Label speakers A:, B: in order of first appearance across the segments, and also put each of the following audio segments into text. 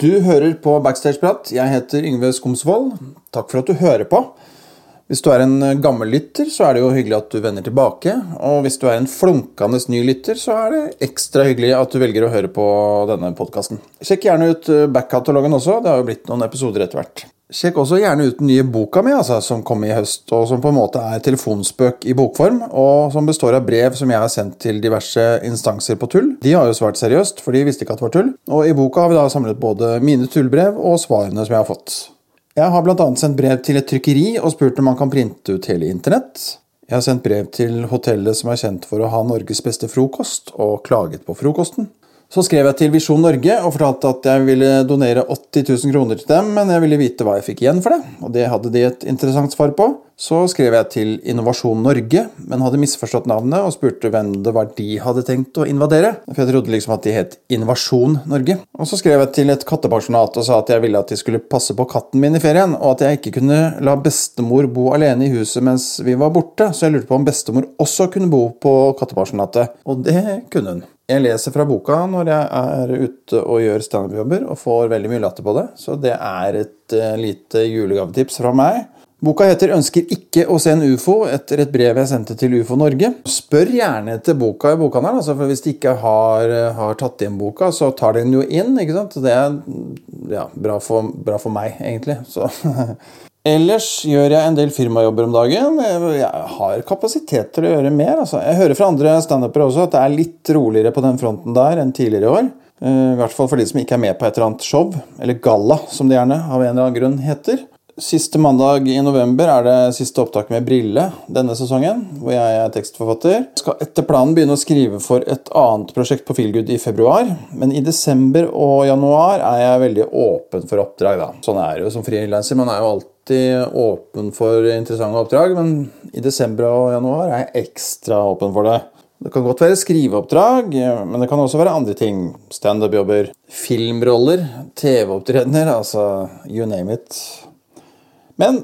A: Du hører på Backstageprat. Jeg heter Yngve Skomsvold. Takk for at du hører på. Hvis du er en gammel lytter, så er det jo hyggelig at du vender tilbake. Og hvis du er en flunkende ny lytter, så er det ekstra hyggelig at du velger å høre på denne podkasten. Sjekk gjerne ut backkatalogen også. Det har jo blitt noen episoder etter hvert. Sjekk også gjerne ut den nye boka mi, altså, som kom i høst, og som på en måte er telefonspøk i bokform, og som består av brev som jeg har sendt til diverse instanser på tull. De har jo svart seriøst, for de visste ikke at det var tull. Og i boka har vi da samlet både mine tullbrev og svarene som jeg har fått. Jeg har bl.a. sendt brev til et trykkeri og spurt om man kan printe ut hele internett. Jeg har sendt brev til hotellet som er kjent for å ha Norges beste frokost, og klaget på frokosten. Så skrev jeg til Visjon Norge og fortalte at jeg ville donere 80 000 kroner til dem, men jeg ville vite hva jeg fikk igjen for det, og det hadde de et interessant svar på. Så skrev jeg til Innovasjon Norge, men hadde misforstått navnet og spurte hvem det var de hadde tenkt å invadere, for jeg trodde liksom at de het Innovasjon Norge. Og så skrev jeg til et kattepensjonat og sa at jeg ville at de skulle passe på katten min i ferien, og at jeg ikke kunne la bestemor bo alene i huset mens vi var borte, så jeg lurte på om bestemor også kunne bo på kattepensjonatet, og det kunne hun. Jeg leser fra boka når jeg er ute og gjør standup-jobber, og får veldig mye latter på det, så det er et uh, lite julegavetips fra meg. Boka heter 'Ønsker ikke å se en ufo' etter et brev jeg sendte til Ufo Norge. Spør gjerne etter boka i bokhandelen, altså, for hvis de ikke har, har, tatt inn boka, så tar de den jo inn. ikke sant? Det er ja, bra, for, bra for meg, egentlig. Så Ellers gjør jeg en del firmajobber om dagen. Jeg har kapasitet til å gjøre mer. Altså. Jeg hører fra andre standupere også at det er litt roligere på den fronten der enn tidligere i år. Eh, I hvert fall for de som ikke er med på et eller annet show, eller galla, som det gjerne av en eller annen grunn heter. Siste mandag i november er det siste opptak med Brille denne sesongen, hvor jeg er tekstforfatter. Skal etter planen begynne å skrive for et annet prosjekt på Feelgood i februar, men i desember og januar er jeg veldig åpen for oppdrag. da. Sånn er det jo som frilanser. Man er jo alltid åpen for interessante oppdrag, men i desember og januar er jeg ekstra åpen for det. Det kan godt være skriveoppdrag, men det kan også være andre ting. Standup-jobber, filmroller, TV-opptredener, altså you name it. Men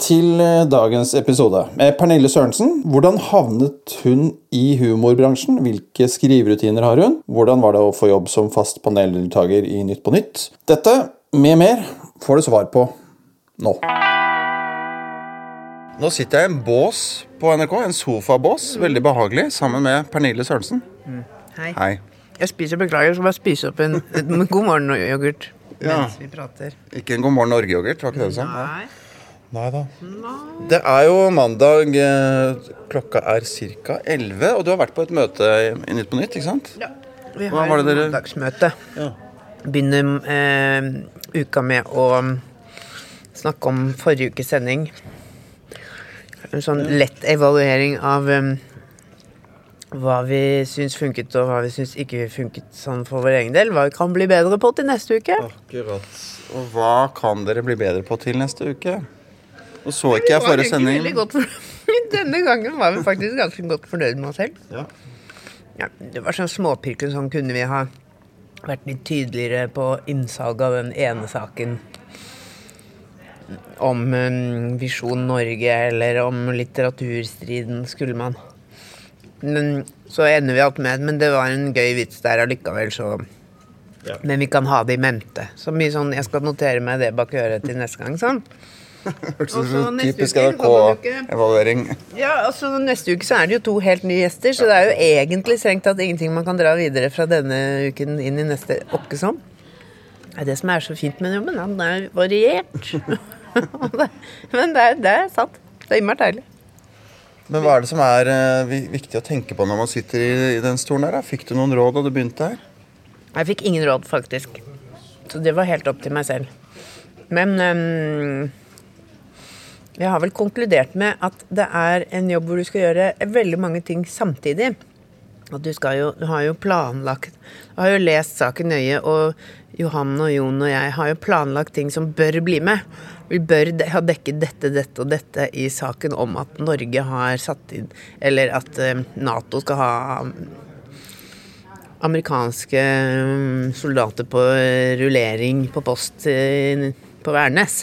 A: til eh, dagens episode. Med Pernille Sørensen. Hvordan havnet hun i humorbransjen? Hvilke skriverutiner har hun? Hvordan var det å få jobb som fast paneldeltaker i Nytt på Nytt? Dette, med mer, får du svar på nå. Nå sitter jeg i en bås på NRK, en sofabås, veldig behagelig, sammen med Pernille Sørensen.
B: Mm. Hei.
A: Hei.
B: Jeg spiser, beklager, jeg skal bare spise opp en, en God morgen-yoghurt
A: Ja.
B: mens vi prater.
A: Ikke en God morgen Norge-yoghurt, var ikke det du sa?
B: Nei.
A: Nei da. Det er jo mandag, eh, klokka er ca. 11, og du har vært på et møte i i Nytt på Nytt, ikke sant?
B: Ja. Vi har
A: et dere-
B: mandagsmøte.
A: Ja.
B: Begynner eh, uka med å snakke om forrige ukes sending. En sånn lett evaluering av um, hva vi syns funket, og hva vi syns ikke funket sånn for vår egen del. Hva vi kan bli bedre på til neste uke.
A: Akkurat. Og hva kan dere bli bedre på til neste uke? Nå så ikke jeg forrige sending.
B: Denne gangen var vi faktisk ganske godt fornøyd med oss selv.
A: Ja.
B: Ja, det var sånn småpirken sånn kunne vi ha vært litt tydeligere på innsalget av den ene saken om um, Visjon Norge eller om litteraturstriden, skulle man. Men så ender vi opp med Men det var en gøy vits der allikevel, så
A: Ja.
B: Men vi kan ha det i mente. Så mye sånn Jeg skal notere meg det bak øret til neste gang, sånn.
A: Hørtes ut som typisk NRK-evaluering.
B: Ja, altså Neste uke så er det jo to helt nye gjester, så det er jo egentlig strengt tatt ingenting man kan dra videre fra denne uken inn i neste åkke som. Det er det som er så fint med jobben. Den er variert. Men det er, det er sant. Det er innmari deilig.
A: Men hva er det som er eh, viktig å tenke på når man sitter i, i den stolen her? da? Fikk du noen råd da du begynte her?
B: Jeg fikk ingen råd, faktisk. Så det var helt opp til meg selv. Men ehm, jeg har vel konkludert med at det er en jobb hvor du skal gjøre veldig mange ting samtidig. At du, jo, du har jo planlagt Du har jo lest saken nøye, og Johan og Jon og jeg har jo planlagt ting som bør bli med. Vi bør ha dekket dette, dette og dette i saken om at Norge har satt inn Eller at eh, Nato skal ha amerikanske mm, soldater på rullering på post eh, på Værnes.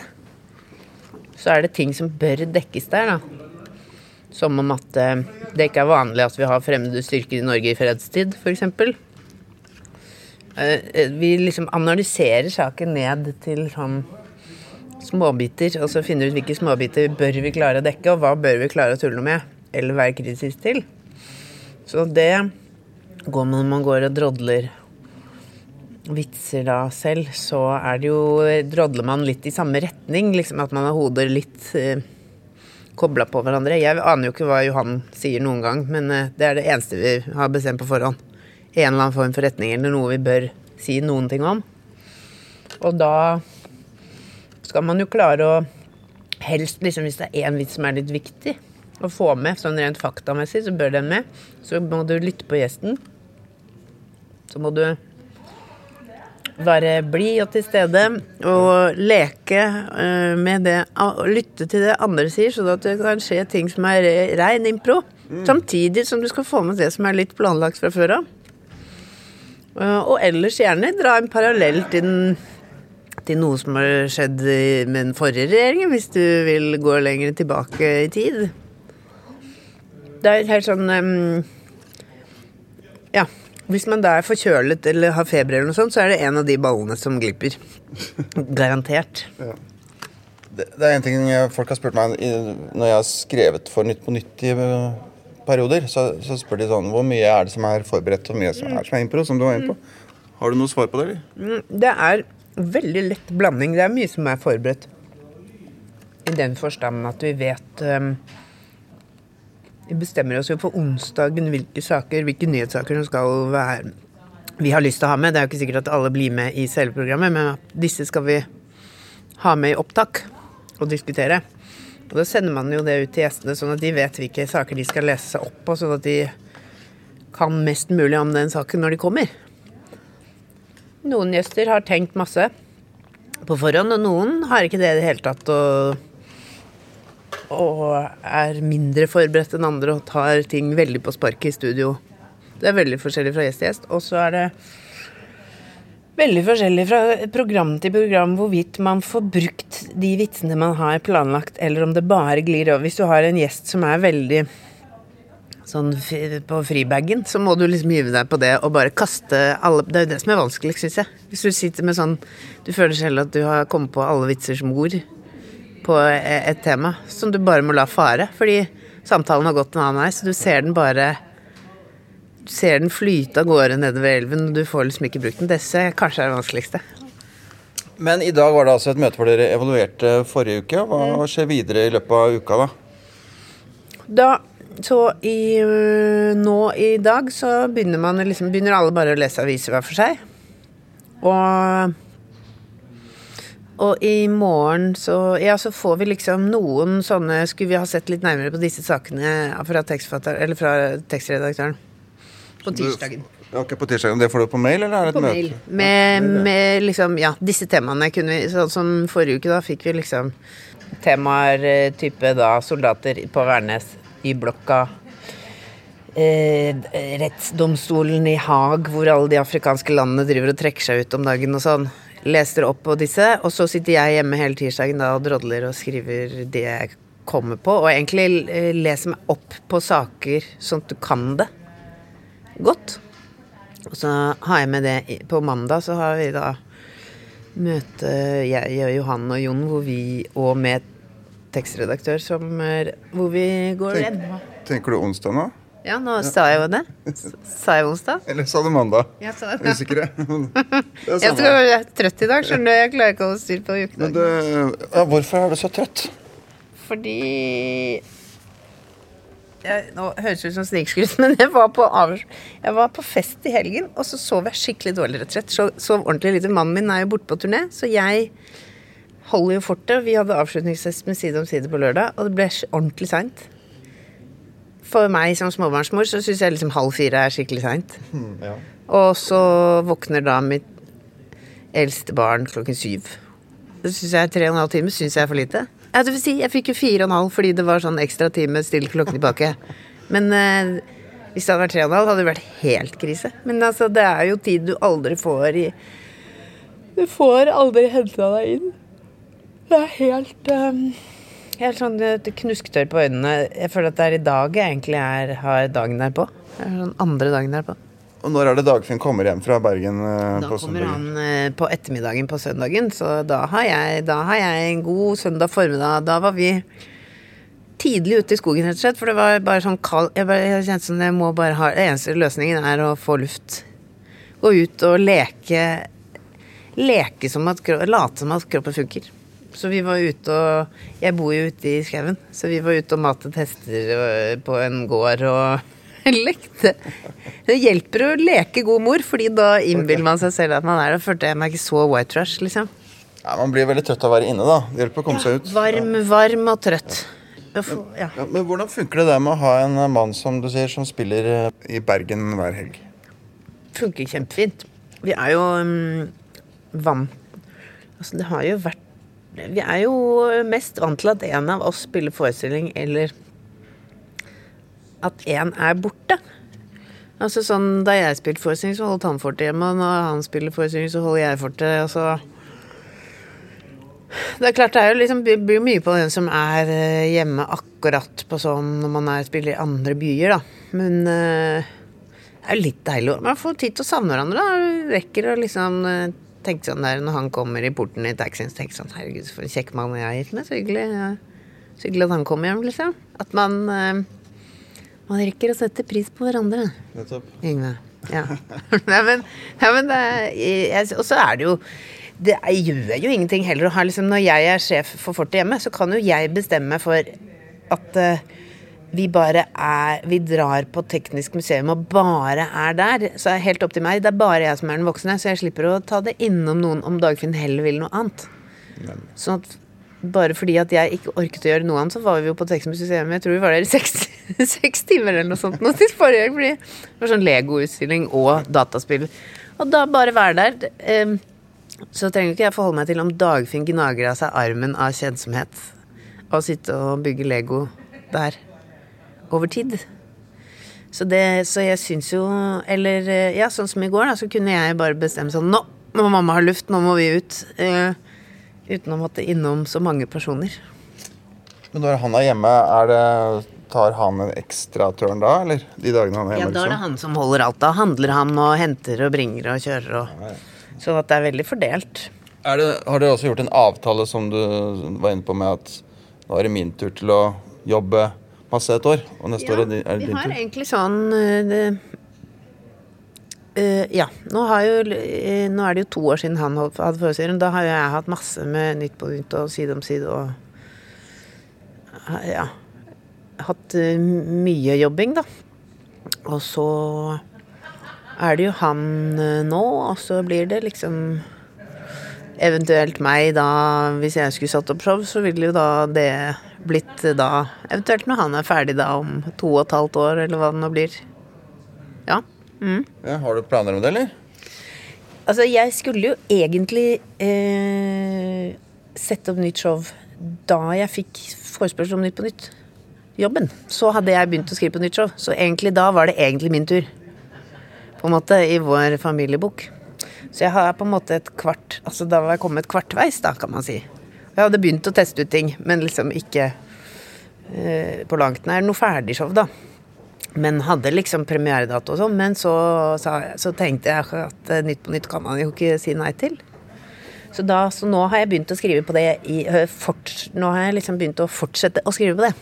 B: Så er det ting som bør dekkes der, da. Som om at eh, det ikke er vanlig at vi har fremmede styrker i Norge i fredstid, f.eks. eh, Vi liksom analyserer saken ned til sånn småbiter, og så finner ut hvilke småbiter bør vi klare å dekke, og hva bør vi klare å tulle med, eller være kritisk til. Så det går man når man går og drodler vitser da selv, så er det jo Drodler man litt i samme retning, liksom at man har hodet litt eh, kobla på hverandre. Jeg aner jo ikke hva Johan sier noen gang, men eh, det er det eneste vi har bestemt på forhånd. En eller annen form for retning eller noe vi bør si noen ting om. Og da skal man jo klare å Helst liksom hvis det er én vits som er litt viktig å få med, sånn rent faktamessig, så bør den med. Så må du lytte på gjesten. Så må du være blid og til stede og leke eh, med det og lytte til det andre sier, sånn at det kan skje ting som er rein impro. Samtidig som du skal få med det som er litt planlagt fra før av. Eh, Og ellers gjerne dra en parallell til, den, til noe som har skjedd med den forrige regjeringen, hvis du vil gå lenger tilbake i tid. Det er helt sånn Ja. Hvis man da er forkjølet eller har feber, eller noe sånt, så er det en av de ballene som glipper. Garantert.
A: Det, det er en ting folk har spurt meg i, når jeg har skrevet for Nytt på Nytt i eh, perioder. Så, så spør de sånn Hvor mye er det som er forberedt, og hvor mye som er, som er impro? Som du var inne på. Har du noe svar på det, eller?
B: Mm, Det er veldig lett blanding. Det er mye som er forberedt. I den forstand at vi vet um, Vi bestemmer oss jo på onsdagen hvilke saker, hvilke nyhetssaker som skal være vi har lyst til å ha med. Det er jo ikke sikkert at alle blir med i selve programmet, men disse skal vi ha med i opptak og diskutere. Og da sender man jo det ut til gjestene, sånn at de vet hvilke saker de skal lese seg opp på, sånn at de kan mest mulig om den saken når de kommer. Noen gjester har tenkt masse på forhånd, og noen har ikke det i det hele tatt. Og, og er mindre forberedt enn andre og tar ting veldig på sparket i studio. Det er veldig forskjellig fra gjest til gjest. Og så er det veldig forskjellig fra program til program hvorvidt man får brukt de vitsene man har planlagt, eller om det bare glir over. Hvis du har en gjest som er veldig sånn på fribagen, så må du liksom hive deg på det og bare kaste alle Det er jo det som er vanskelig, syns jeg. Hvis du sitter med sånn Du føler selv at du har kommet på alle vitser som ord på et tema som du bare må la fare, fordi samtalen har gått en annen vei, så du ser den bare Du ser den flyte av gårde nedover elven, og du får liksom ikke brukt den. Dette kanskje er det vanskeligste.
A: Men i dag var det altså et møte hvor dere evaluerte forrige uke. Hva skjer videre i løpet av uka, da?
B: Da, så i, øh, nå i dag så begynner man liksom, begynner alle bare å lese aviser hver for seg. Og og i morgen så, ja, så får vi liksom noen sånne Skulle vi ha sett litt nærmere på disse sakene fra, eller fra tekstredaktøren? På tirsdagen.
A: Ja, Ok, på tirsdagen. Det får du på mail, eller er det et
B: På
A: møte?
B: mail. Med, med liksom, ja, disse temaene kunne vi Sånn som forrige uke, da fikk vi liksom temaer eh, type da soldater på Værnes, i blokka. Eh, rettsdomstolen i Haag, hvor alle de afrikanske landene driver og trekker seg ut om dagen og sånn. Leser opp på disse, og så sitter jeg hjemme hele tirsdagen da og drodler og skriver det jeg kommer på. Og egentlig eh, leser meg opp på saker sånn at du kan det godt. Og så har jeg med det på mandag, så har vi da møte, jeg og Johan og Jon, hvor vi, og med tekstredaktør, som, hvor vi går gjennom
A: Tenker du onsdag nå?
B: Ja, nå sa jeg jo det. Sa jeg onsdag?
A: Eller sa du mandag?
B: Jeg sa det.
A: Usikre. Det er
B: Jeg tror jeg er trøtt i dag, skjønner du. Jeg klarer ikke å holde styr på
A: Men
B: ukedagen.
A: du, ja, hvorfor er du så trøtt?
B: Fordi jeg, Nå høres det ut som snikskryt, men jeg var, på jeg var på fest i helgen, og så sov jeg skikkelig dårlig, rett og slett. Så, sov ordentlig lite. Mannen min er jo borte på turné, så jeg holder jo fortet. Vi hadde avslutningsfest med Side om side på lørdag, og det ble ordentlig seint. For meg som småbarnsmor så syns jeg liksom halv fire er skikkelig seint.
A: Ja.
B: Og så våkner da mitt eldste barn klokken syv. Det syns jeg tre og en halv time synes jeg er for lite. Vil si, jeg fikk jo fire og en halv fordi det var sånn ekstra time stille klokken tilbake. Men eh, hvis det hadde vært tre og en halv, hadde det vært helt krise. Men altså, det er jo tid du aldri får i Du får aldri henta deg inn. Det er helt eh, Helt sånn knusktørr på øynene. Jeg føler at det er i dag jeg egentlig er, har dagen derpå. Er sånn andre dagen derpå.
A: Og når er det Dagfinn kommer hjem fra Bergen? eh,
B: Da kommer han eh, på ettermiddagen på søndagen, så da har, jeg, da har jeg en god søndag formiddag. Da var vi tidlig ute i skogen, rett og slett, for det var bare sånn kald Jeg, bare, jeg kjente som jeg må bare ha Den eneste løsningen er å få luft. Gå ut og leke Leke som at Late som at kroppen funker. Så vi var ute og Jeg bor jo ute i skauen, så vi var ute og matet hester øh, på en gård og lekte. Det hjelper å leke god mor, fordi da innbiller man seg selv at man er det. Følte jeg meg ikke så white trash, liksom.
A: Ja, man blir veldig trøtt av å være inne, da. Det hjelper å komme seg ut.
B: Varm, varm og trøtt. Ja.
A: Ja, men Hvordan funker det der med å ha en eh, mann som du sier, som spiller eh, i Bergen hver helg?
B: Funker kjempefint. Vi er jo um, vant Altså, det har jo vært Vi er jo mest vant til at en av oss spiller forestilling, eller at en er borte. Altså sånn, Da jeg spilte forestilling, så holdt han fortet hjemme, og når han spiller forestilling, så holder jeg fortet. Altså. Det er klart det er jo liksom, blir mye på den som er eh, hjemme akkurat på sånn når man er, spiller i andre byer, da. Men eh, det er jo litt deilig. Man får tid til å savne hverandre. da. Rekker å liksom tenke sånn der når han kommer i porten i taxien, så tenker sånn Herregud, for en kjekk mann jeg har gitt med. Så hyggelig, ja. så hyggelig at han kommer hjem, liksom. At man eh, Man rekker å sette pris på hverandre.
A: Nettopp.
B: Yngve. Ja. Nei, men, ja, men det Og så er det jo Det gjør jo ingenting heller å ha liksom Når jeg er sjef for fortet hjemme, så kan jo jeg bestemme for at eh, vi bare er Vi drar på teknisk museum og bare er der. Så er det helt opp til meg. Det er bare jeg som er den voksne, så jeg slipper å ta det innom noen om Dagfinn heller vil noe annet. Sånn at bare fordi at jeg ikke orket å gjøre noe annet, så var vi jo på Teknisk museum. Jeg tror vi var der i seks, seks timer eller noe sånt nå til forrige helg. Fordi det var sånn Lego-utstilling og dataspill. Og da bare være der. eh, Så trenger ikke jeg forholde meg til om Dagfinn gnager av seg armen av kjedsomhet av å sitte og bygge Lego der over tid. Så, det, så jeg syns jo Eller eh, ja, sånn som i går, da, så kunne jeg bare bestemme sånn Nå må mamma ha luft, nå må vi ut. Eh, uten å måtte innom så mange personer.
A: Men når han er hjemme, er det, tar han en ekstra tørn da, eller? De dagene han er hjemme?
B: Ja, da er det
A: liksom?
B: han som holder alt. Da handler han og henter og bringer og kjører og Sånn at det er veldig fordelt.
A: Er det, har dere også gjort en avtale som du var inne på med at nå er det min tur til å jobbe masse et år, og neste år er det, er det
B: vi har
A: tur?
B: egentlig sånn eh, det, Uh, Ja. Nå, har jo, eh, nå er det jo to år siden han holdt- hadde forestilling. Da har jo jeg hatt masse med Nytt på Nytt og Side om side og Ja. Hatt mye jobbing, da. Og så er det jo han nå, og så blir det liksom Eventuelt meg da, hvis jeg skulle satt opp show, så ville jo da det blitt da Eventuelt når han er ferdig da om to og et halvt år, eller hva det nå blir. Ja. Mm.
A: Ja, har du planer om det, eller?
B: Altså, jeg skulle jo egentlig eh, sette opp nytt show da jeg fikk forespørsel om Nytt på Nytt. Jobben. Så hadde jeg begynt å skrive på nytt show. Så egentlig da var det egentlig min tur. På en måte, i vår familiebok. Så jeg har på en måte et kvart Altså da var jeg kommet kvartveis, da, kan man si. Jeg hadde begynt å teste ut ting, men liksom ikke eh, på langt nær noe ferdigshow, da. Men hadde liksom premieredato og sånn. Men så, så, så tenkte jeg at eh, Nytt på Nytt kan man jo ikke si nei til. Så, da, så nå har jeg begynt å skrive på det i øh, fort, Nå har jeg liksom begynt å fortsette å skrive på det.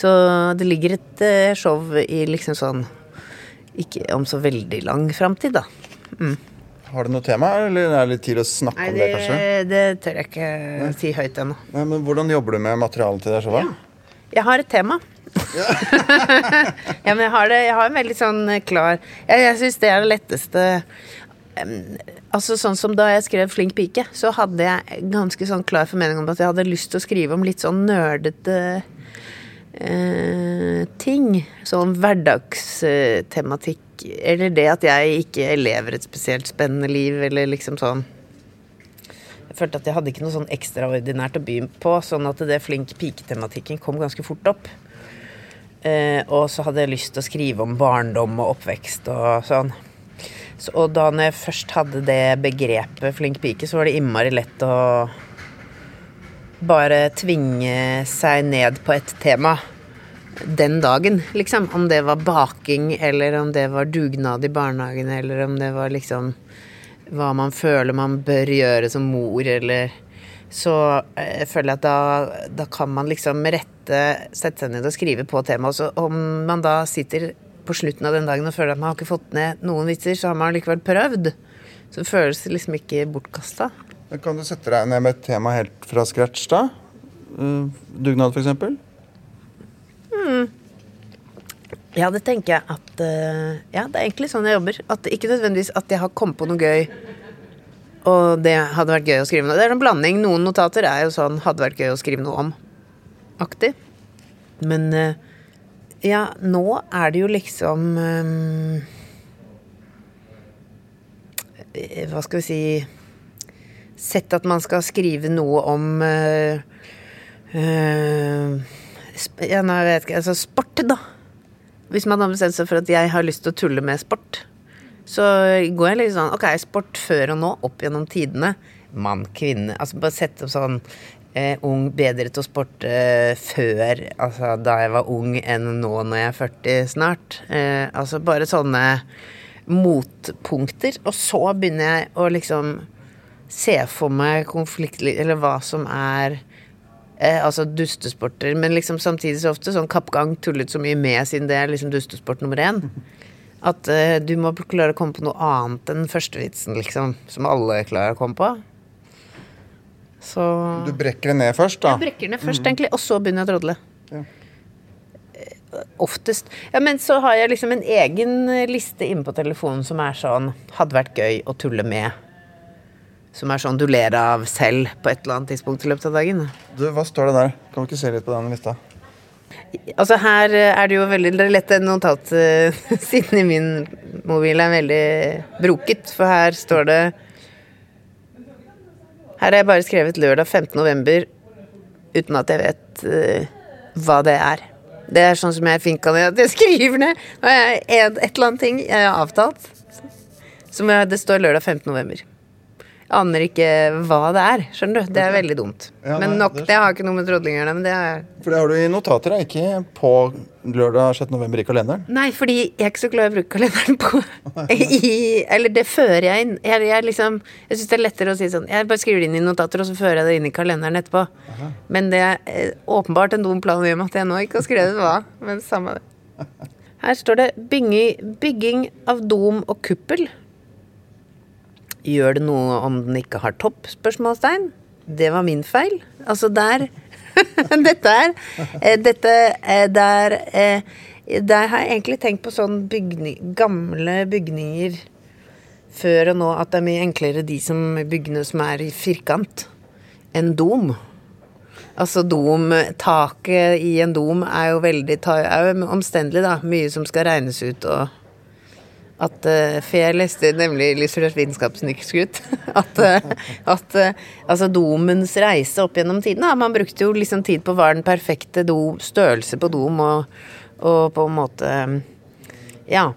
B: Så det ligger et eh, show i liksom sånn Ikke om så veldig lang framtid, da.
A: Har du noe tema, eller er det litt tid å snakke
B: Nei,
A: om det,
B: det,
A: kanskje?
B: det tør jeg ikke si høyt ennå.
A: Nei, men Hvordan jobber du med materialet til deg det Ja.
B: Jeg har et tema. ja, men jeg har, det, jeg har en veldig sånn klar Jeg, jeg syns det er det letteste Altså Sånn som da jeg skrev 'Flink pike', så hadde jeg ganske sånn klar formening om at jeg hadde lyst til å skrive om litt sånn nerdete eh, ting. Sånn hverdagstematikk. Eller det at jeg ikke lever et spesielt spennende liv, eller liksom sånn Jeg følte at jeg hadde ikke noe sånn ekstraordinært å by på, sånn at det flink pike-tematikken kom ganske fort opp. Eh, og så hadde jeg lyst til å skrive om barndom og oppvekst og sånn. Så, og da når jeg først hadde det begrepet flink pike, så var det innmari lett å bare tvinge seg ned på et tema. Den dagen, liksom. Om det var baking, eller om det var dugnad i barnehagen, eller om det var liksom hva man føler man bør gjøre som mor, eller Så jeg føler at da, da kan man liksom rette sette seg ned og skrive på temaet. Så om man da sitter på slutten av den dagen og føler at man har ikke fått ned noen vitser, så har man likevel prøvd. Så det føles liksom ikke bortkasta.
A: Kan du sette deg ned med et tema helt fra scratch, da? Uh, dugnad, f.eks.?
B: Ja, det tenker jeg at uh, Ja, det er egentlig sånn jeg jobber. At Ikke nødvendigvis at jeg har kommet på noe gøy, og det hadde vært gøy å skrive noe. Det er en blanding. Noen notater er jo sånn 'hadde vært gøy å skrive noe om'-aktig. Men uh, ja, nå er det jo liksom um, Hva skal vi si Sett at man skal skrive noe om uh, ja, nei, jeg vet ikke. Altså sport, da. Hvis man har bestemt seg for at jeg har lyst til å tulle med sport, så går jeg litt sånn Ok, sport før og nå, opp gjennom tidene. Mann, kvinne. Altså bare sette opp sånn eh, ung, bedre til å sporte eh, før, altså da jeg var ung, enn nå når jeg er 40 snart. Eh, altså bare sånne motpunkter. Og så begynner jeg å liksom se for meg konflikt, eller hva som er eh, altså dustesporter, men liksom samtidig så ofte sånn kappgang tullet så mye med, siden det er liksom dustesport nummer én. At eh, du må klare å komme på noe annet enn førstevitsen, liksom. Som alle klarer å komme på. Så
A: Du brekker det ned først, da?
B: Jeg brekker ned først, mm. egentlig, og så begynner jeg å trådle. Ja. Eh, oftest. Ja, men så har jeg liksom en egen liste inne på telefonen som er sånn Hadde vært gøy å tulle med som er sånn du ler av selv på et eller annet tidspunkt i løpet av dagen.
A: Du, Hva står det der? Kan du ikke se litt på den lista?
B: Altså Her er det jo veldig lett notat siden i min mobil er veldig broket, for her står det Her har jeg bare skrevet lørdag 15. november uten at jeg vet uh, hva det er. Det er sånn som jeg finka det. Jeg skriver ned et, et eller annet ting jeg har avtalt. Som jeg, det står lørdag 15. aner ikke hva det er. Skjønner du? Det er veldig dumt. Ja, men nok, det, har ikke noe med trådling å gjøre. Men det er
A: For det har du i notater, ikke på lørdag 6. november i kalenderen?
B: Nei, fordi jeg er ikke så glad i å bruke kalenderen på i, Eller det fører jeg inn. Jeg, jeg, liksom, jeg syns det er lettere å si sånn Jeg bare skriver det inn i notater, og så fører jeg det inn i kalenderen etterpå. Aha. Men det er eh, åpenbart en dum plan i og med at jeg nå ikke har skrevet hva. Men samme det. Her står det bygging, bygging av dom og kuppel. Gjør det noe om den ikke har topp? spørsmålstegn. Det var min feil. Altså der Dette er eh, Dette eh, der eh, Der har jeg egentlig tenkt på sånn bygning, gamle bygninger før og nå at det er mye enklere de som byggene som er i firkant, enn dom. Altså dom Taket i en dom er jo veldig er jo omstendelig, da. Mye som skal regnes ut og at uh, For jeg leste nemlig illustrert vitenskapsnykskutt. At, uh, at uh, altså domens reise opp gjennom tiden Man brukte jo liksom tid på hva den perfekte do, størrelse på dom, og, og på en måte Ja.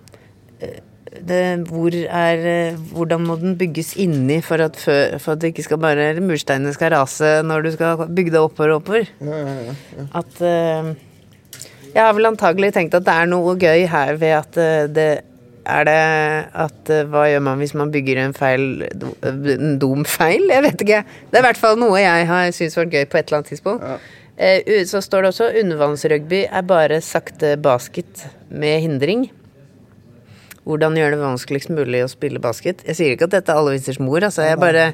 B: Det, hvor er, hvordan må den bygges inni for at, for, for at det ikke skal bare mursteinene skal rase når du skal bygge det oppover og oppover? Ja, ja, ja. At Jeg har vel antagelig tenkt at det er noe gøy her ved at det er det at eh, Hva gjør man hvis man bygger en feil En dum feil? Jeg vet ikke. Det er i hvert fall noe jeg har syntes var gøy på et eller annet tidspunkt. Ja. Eh, så står det også undervannsrugby er bare sakte basket med hindring. Hvordan gjøre det vanskeligst mulig å spille basket. Jeg sier ikke at dette er alle vitsers mor, altså. Jeg bare,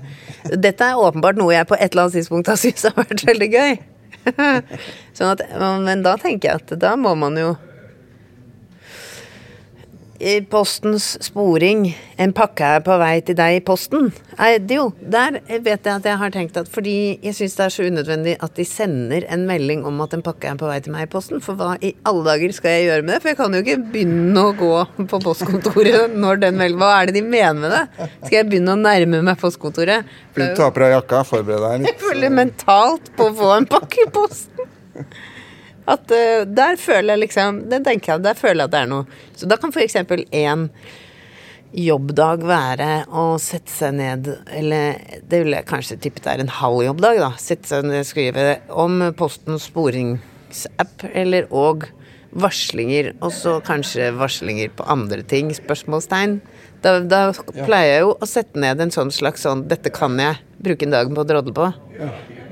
B: dette er åpenbart noe jeg på et eller annet tidspunkt har syntes har vært veldig gøy. sånn at, men da tenker jeg at da må man jo i Postens sporing 'En pakke er på vei til deg i posten'. Nei, jo, der vet jeg at jeg har tenkt at Fordi jeg syns det er så unødvendig at de sender en melding om at en pakke er på vei til meg i posten. For hva i alle dager skal jeg gjøre med det? For jeg kan jo ikke begynne å gå på postkontoret når den melder Hva er det de mener med det? Skal jeg begynne å nærme meg postkontoret?
A: Du tar på deg jakka, forbered deg litt.
B: Jeg føler mentalt på å få en pakke i posten. At uh, der føler jeg liksom Det tenker jeg, der føler jeg at det er noe. Så da kan f.eks. en jobbdag være å sette seg ned Eller det ville jeg kanskje tippet er en halv jobbdag, da. Sette seg ned og skrive om Postens sporingsapp, eller og varslinger, og så kanskje varslinger på andre ting? Spørsmålstegn. Da, da pleier jeg jo å sette ned en sånn slags sånn 'Dette kan jeg bruke en dag på å drodle på'.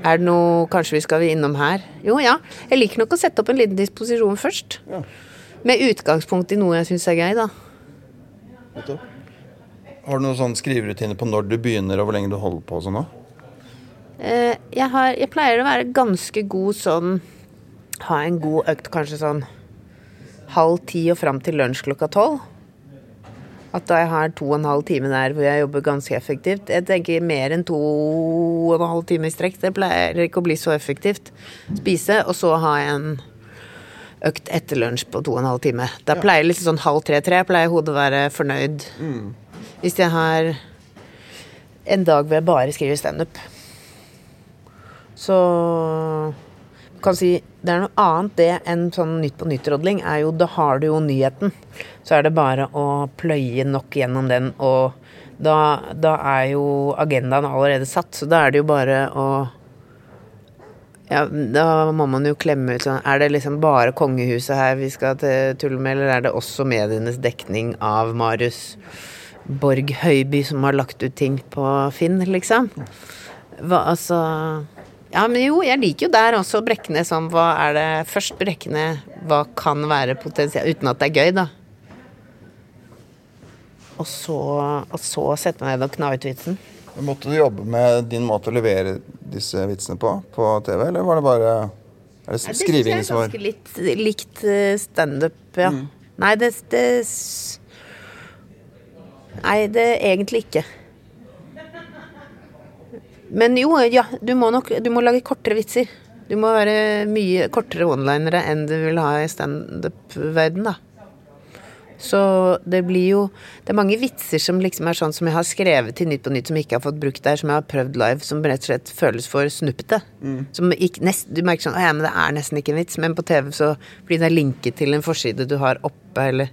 B: Er det noe kanskje vi skal innom her? Jo ja. Jeg liker nok å sette opp en liten disposisjon først.
A: Ja.
B: Med utgangspunkt i noe jeg syns er gøy, da.
A: Har du noen sånn skriverutiner på når du begynner, og hvor lenge du holder på sånn òg?
B: Eh, jeg, har, jeg pleier å være ganske god sånn Ha en god økt kanskje sånn halv ti og fram til lunsj klokka tolv. At da jeg har to og en halv time der hvor jeg jobber ganske effektivt. Jeg tenker mer enn to og en halv time i strekk. Det pleier ikke å bli så effektivt. Spise, og så ha en økt etter lunsj på to og en halv time. Da pleier liksom sånn halv tre-tre pleier hodet å være fornøyd. Hvis jeg har en dag hvor jeg bare skriver standup. Så kan si det er noe annet det enn sånn Nytt på nytt-rodling. er jo, Da har du jo nyheten. Så er det bare å pløye nok gjennom den, og da, da er jo agendaen allerede satt. Så da er det jo bare å ja, Da må man jo klemme ut sånn Er det liksom bare kongehuset her vi skal tulle med, eller er det også medienes dekning av Marius Borg Høiby som har lagt ut ting på Finn, liksom? Hva, altså Ja, men jo, jeg liker jo der også Brekkene som Hva er det Først Brekkene Hva kan være potensielt Uten at det er gøy, da. Og så, og så sette meg ned og kna ut vitsen.
A: Måtte du jobbe med din måte å levere disse vitsene på på TV, eller var det bare Er det
B: skriving
A: som var
B: jeg er ganske litt, likt eh, standup, ja. Nei, det, det Nei, det egentlig ikke. Men jo, ja, du må nok Du må lage kortere vitser. Du må være mye kortere onelinere enn du vil ha i standup-verden, da. Så det blir jo Det er mange vitser som liksom er sånn som jeg har skrevet til Nytt på Nytt som jeg ikke har fått brukt der, som jeg har prøvd live, som rett og slett føles for snuppete. Som ikke, nest, du merker sånn Å ja, men det er nesten ikke en vits. Men på TV så blir det linket til en forside du har oppe, eller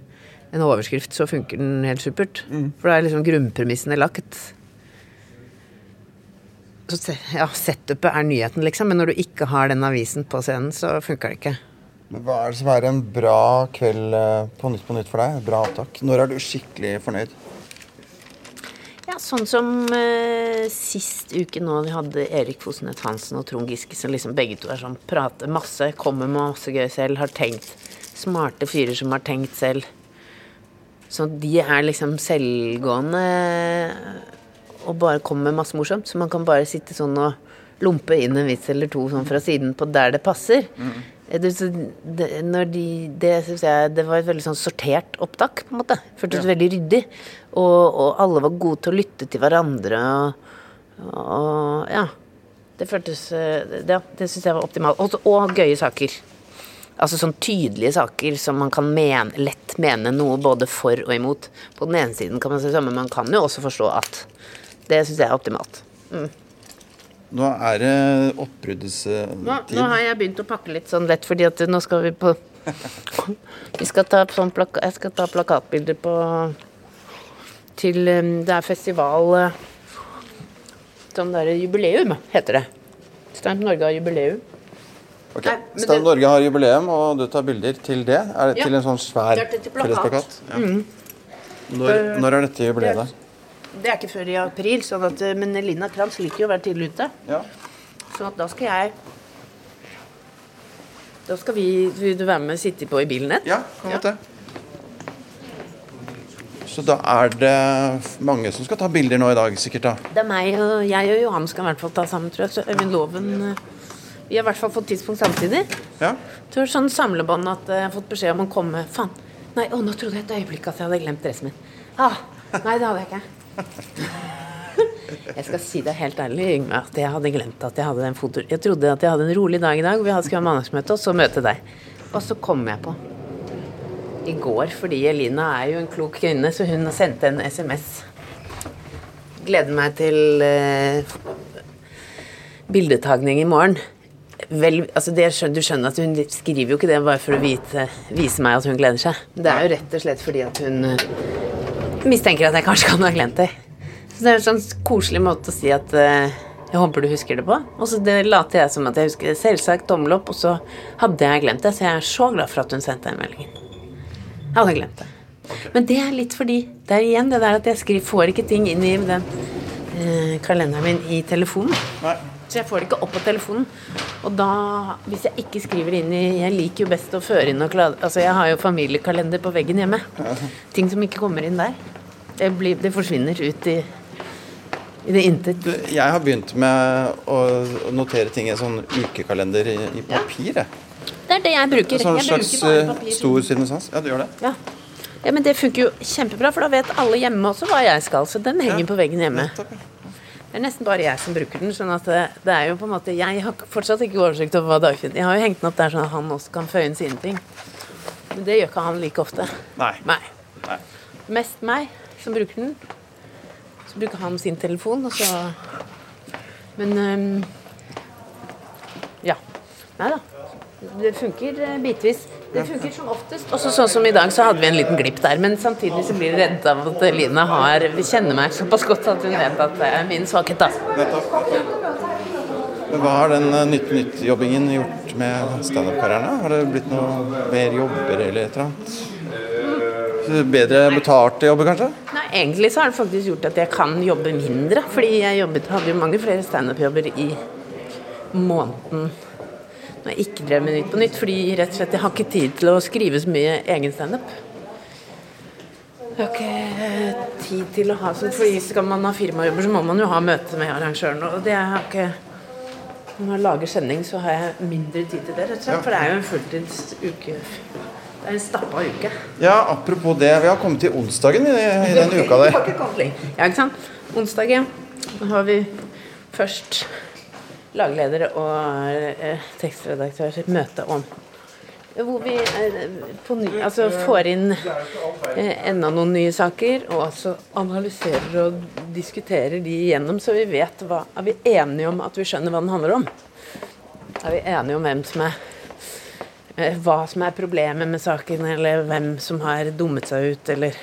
B: en overskrift, så funker den helt supert. For da er liksom grunnpremissene lagt. Så se- ja, setupet er nyheten, liksom. Men når du ikke har den avisen på scenen, så funker det ikke.
A: Men Hva er det som er en bra kveld eh, på Nytt på Nytt for deg? Bra opptak. Når er du skikkelig fornøyd?
B: Ja, sånn som eh, sist uke nå, vi hadde Erik Fosnet Hansen og Trond Giske, som liksom begge to er sånn, prater masse, kommer med masse gøy selv, har tenkt. Smarte fyrer som har tenkt selv. Så de er liksom selvgående og bare kommer med masse morsomt. Så man kan bare sitte sånn og lompe inn en vits eller to sånn fra siden på der det passer. Mm. Det, det, når de, det synes jeg det var et veldig sånn sortert opptak, på en måte. Føltes veldig ryddig. Og, og alle var gode til å lytte til hverandre. Og, og ja. Det føltes eh, det- Ja, det syns jeg var optimalt. Og, og gøye saker. Altså sånn tydelige saker som man kan mene, lett mene noe både for og imot. På den ene siden kan man si samme, men man kan jo også forstå at Det syns jeg er optimalt.
A: Nå er det oppbruddstid.
B: Nå, nå har jeg begynt å pakke litt sånn lett, fordi at nå skal vi på Vi skal ta sånn plaka, Jeg skal ta plakatbilder på Til Det er festival eh, Sånn derre jubileum, heter det. Stamp Norge har jubileum.
A: Ok,
B: det-
A: Norge har jubileum, og du tar bilder til det? Er det
B: Ja.
A: til en sånn svær fellesplakat? Ja. Når, når er dette jubileet?
B: Det er ikke før i april, sånn at, eh, men Lina Kranz liker jo å være tidlig ute.
A: Ja.
B: Så at da skal jeg Da skal vi Vil du være med og sitte på i bilen et?
A: Ja, kan godt det. Så da er det mange som skal ta bilder nå i dag, sikkert da.
B: Det er meg og jeg og Johan skal i hvert fall ta sammen, tror jeg. Så Øyvind Loven eh, Vi har i hvert fall fått tidspunkt samtidig.
A: Ja.
B: Var sånn samlebånd at eh, jeg har fått beskjed om å komme Faen. Nei, å, nå trodde jeg et øyeblikk at jeg hadde glemt dressen min. Ah, nei, det hadde jeg ikke. Jeg skal si deg helt ærlig, Yngve, at jeg hadde glemt at jeg hadde den foto... Jeg trodde at jeg hadde en rolig dag i dag, vi skulle ha mandagsmøte, og så møte deg. Og så kom jeg på i går, fordi Elina er jo en klok kvinne, så hun sendte en SMS. Gleder meg til eh, bildetagning i morgen. Vel, altså det skjønner, du skjønner at hun skriver jo ikke det bare for å vite, vise meg at hun gleder seg. Det er jo rett og slett fordi at hun mistenker at jeg kanskje kan ha glemt det. Så det er en sånn koselig måte å si at uh, Jeg håper du husker det på. Og så det later jeg som at jeg husker det. Selvsagt tommel opp, og så hadde jeg glemt det. Så jeg er så glad for at hun sendte den meldingen. Jeg hadde glemt det. Men det er litt fordi Det er igjen det der at jeg skriver, får ikke ting inn i den uh, kalenderen min i telefonen.
A: Nei.
B: Så jeg får det ikke opp på telefonen. Og da, hvis jeg ikke skriver inn i Jeg liker jo best å føre inn og klade Altså, jeg har jo familiekalender på veggen hjemme. Ting som ikke kommer inn der. Det, blir, det forsvinner ut i, i det intet.
A: Jeg har begynt med å notere ting i en sånn ukekalender i, i papir. Jeg.
B: Det er det jeg bruker.
A: Sånn
B: jeg
A: slags
B: bruker
A: eh, stor sinnesans. Ja, du gjør det?
B: Ja. ja, men det funker jo kjempebra, for da vet alle hjemme også hva jeg skal. Så den henger
A: Ja.
B: på veggen hjemme.
A: Nettopp, ja.
B: Det er nesten bare jeg som bruker den. sånn at det, er jo på en måte Jeg har fortsatt ikke oversikt over hva Dagfinn Jeg har jo hengt den opp der sånn at han også kan føye inn sine ting. Men det gjør ikke han like ofte.
A: Nei.
B: Nei.
A: Nei.
B: Mest meg som bruker den. Så bruker han sin telefon, og så Men um, Ja. Nei da. Det funker eh, bitvis. Det funker som oftest. Også sånn som i dag, så hadde vi en liten glipp der. Men samtidig så blir jeg redd av at Line har Vi kjenner meg såpass godt at hun vet at det er min svakhet, da.
A: Hva har den eh, Nytt på Nytt-jobbingen gjort med standup-karrieren? Har det blitt noe mer jobber eller et eller annet? Bedre betalte jobber, kanskje?
B: Nei, egentlig så har det faktisk gjort at jeg kan jobbe mindre. Fordi jeg jobbet, hadde jo mange flere standup-jobber i måneden når jeg ikke drev med Nytt på Nytt. Fordi rett og slett jeg har ikke tid til å skrive så mye egen standup. Jeg har ikke tid til å ha sånn, fordi skal man ha firmajobber, så må man jo ha møte med arrangøren. Og det har ikke Når jeg lager sending, så har jeg mindre tid til det, rett og slett. For det er jo en fulltidsuke. Det er en stappa uke.
A: Ja, apropos det. Vi har kommet til onsdagen i, i den uka der.
B: Har. Ja, ikke sant. Onsdag ja. Da har vi først lagleder og eh, tekstredaktør møte om hvor vi eh, ny, altså får inn eh, enda noen nye saker, og altså analyserer og diskuterer de igjennom, så vi vet hva Er vi enige om at vi skjønner hva den handler om? Er vi enige om hvem som er eh, hva som er problemet med saken, eller hvem som har dummet seg ut, eller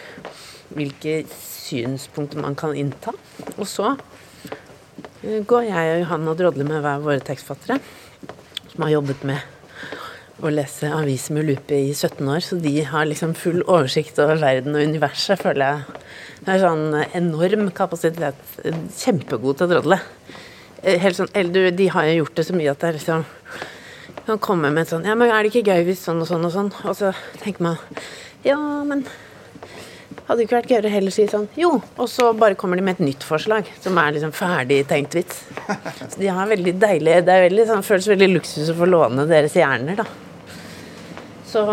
B: hvilke synspunkter man kan innta. Og så går jeg og Johan og drodler med hver våre tekstfattere, som har jobbet med å lese aviser med lupe i 17 år, så de har liksom full oversikt over verden og universet, føler jeg. Det er sånn enorm kapasitet. Kjempegod til å drodle. Eh, Helt sånn, eller de har jo gjort det så mye at det er liksom kan komme med et sånn Ja, men er det ikke gøy hvis sånn og sånn og sånn? Og så tenker man Ja, men hadde ikke vært gøyere heller si sånn Jo, og så bare kommer de med et nytt forslag som er liksom ferdig tenkt vits. Så de har veldig deilig Det er veldig, sånn, føles veldig luksus å få låne deres hjerner, da. Så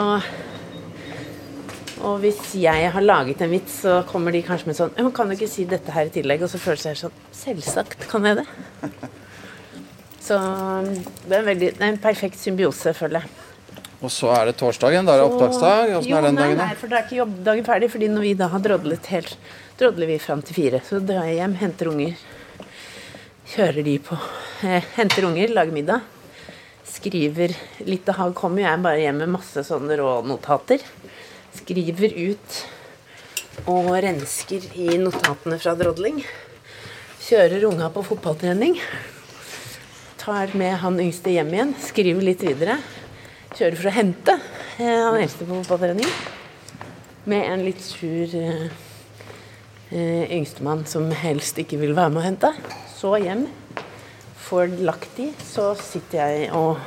B: Og hvis jeg har laget en vits, så kommer de kanskje med sånn men kan du ikke si dette her i tillegg? Og så føles jeg sånn Selvsagt kan jeg det. Så det er, en veldig, det er en perfekt symbiose, føler jeg.
A: Og så er det torsdagen. Da er det opptaksdag. Åssen er den dagen?
B: Nei, for da er ikke jobbdagen ferdig. fordi når vi da har drodlet helt Drodler vi fram til fire. Så drar jeg hjem, henter unger. Kjører de på eh, Henter unger, lager middag. Skriver litt Da kommer jeg bare hjem med masse sånne rånotater. Skriver ut og rensker i notatene fra drodling. Kjører unga på fotballtrening. Tar med han yngste hjem igjen. Skriver litt videre. Kjører for å hente eh, han eldste på fotballtrening. Med en litt sur eh, eh, yngstemann som helst ikke vil være med å hente. Så hjem. Får lagt de, så sitter jeg og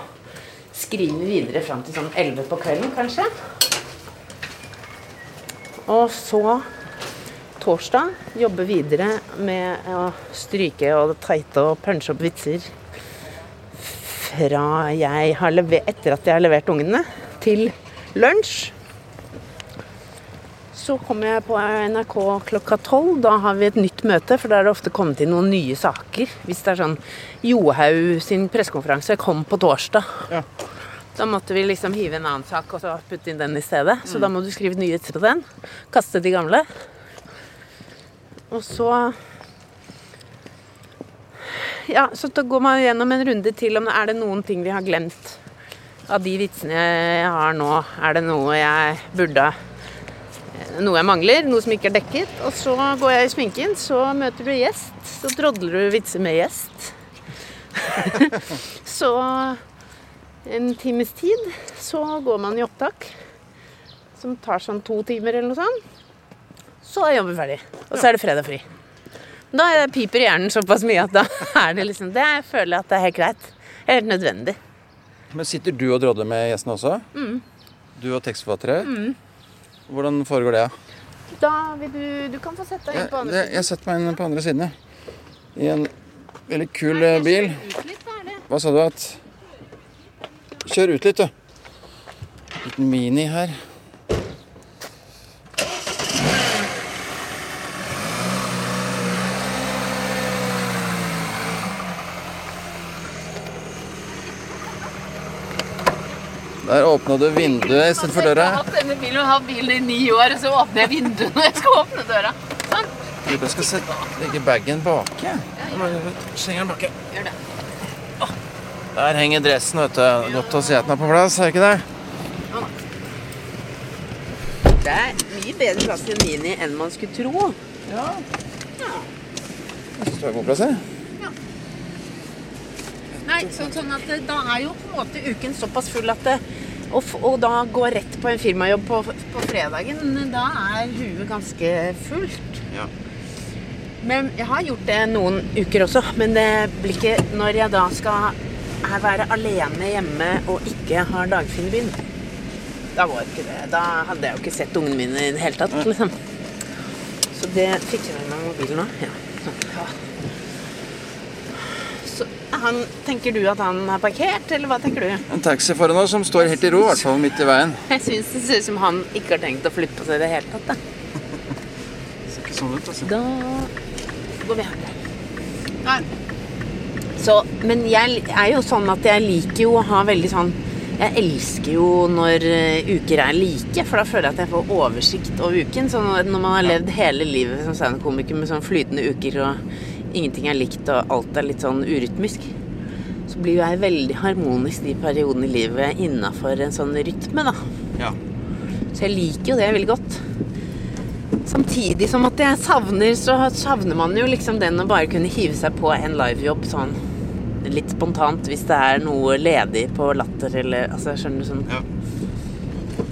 B: skriver videre fram til sånn 11 på kvelden, kanskje. Og så torsdag jobbe videre med å stryke og teite og punche opp vitser fra jeg har levert, etter at jeg har levert ungene, til lunsj. Så kommer jeg på NRK klokka tolv. Da har vi et nytt møte, for da er det ofte kommet inn noen nye saker. Hvis det er sånn Johaug sin pressekonferanse kom på torsdag.
A: Ja.
B: Da måtte vi liksom hive en annen sak og så putte inn den i stedet. Så da må du skrive nyheter på den. Kaste de gamle. Og så Ja, så da går man gjennom en runde til om er det noen ting vi har glemt av de vitsene jeg har nå. Er det noe jeg burde Noe jeg mangler, noe som ikke er dekket. Og så går jeg i sminken, så møter du gjest. Så drodler du vitser med gjest. så en times tid så går man i opptak, som tar sånn to timer eller noe sånt. Så er jobben ferdig. Og så er det fredag fri. Da piper hjernen såpass mye at da er det liksom Det jeg føler jeg at det er helt greit. Helt nødvendig.
A: Men sitter du og drodler med gjestene også? Mm. Du og tekstforfattere? Mm. Hvordan foregår det?
B: Da vil du Du kan få sette deg inn på andre
A: siden. Jeg setter meg inn på andre siden, ja. I en veldig kul Nei, eh, bil. Litt, Hva sa du at Kjør ut litt, du. Liten Mini her. Der åpna du vinduet istedenfor døra.
B: Jeg har hatt denne bilen og hatt bilen i ni år, og så åpner jeg vinduet når jeg skal åpne døra. Sånn.
A: Jeg skal sette, legge bagen baki. Slenger den baki. Gjør det. Der henger dressen, vet du. Godt å se at den er på plass, er det ikke det?
B: Det er mye bedre plass til en Mini enn man skulle tro.
A: Ja. ja. Jeg syns det er god plass. Ja.
B: Nei, så, sånn at da er jo på en måte uken såpass full at det, og, og, da gå rett på en firmajobb på, på, fredagen, da er huet ganske fullt. Ja. Men jeg har gjort det noen uker også. Men det blir ikke når jeg da skal være alene hjemme og ikke har Dagfinn i byen. Da var ikke det. Da hadde jeg jo ikke sett ungene mine i det hele tatt. liksom. Så det fikk jeg med meg mobilen nå. Ja. Sånn. Han, tenker du at han har parkert, eller hva tenker du?
A: En taxi foran oss som står helt i ro, i hvert fall midt i veien.
B: Jeg syns det ser ut som han ikke har tenkt å flytte på seg i det hele tatt.
A: Da. Det ser ikke sånn ut, altså.
B: Da går vi her. Så, men jeg er jo sånn at jeg liker jo å ha veldig sånn Jeg elsker jo når eh, uker er like, for da føler jeg at jeg får oversikt over uken. Så når man har levd hele livet som standup-komiker med sånn flytende uker og ingenting er likt og alt er litt sånn urytmisk, så blir jeg veldig harmonisk de periodene i livet innafor en sånn rytme, da. Ja. Så jeg liker jo det veldig godt. Samtidig som at jeg savner, så savner man jo liksom den å bare kunne hive seg på en livejobb sånn litt spontant hvis det er noe ledig på Latter eller Altså, skjønner du sånn ja.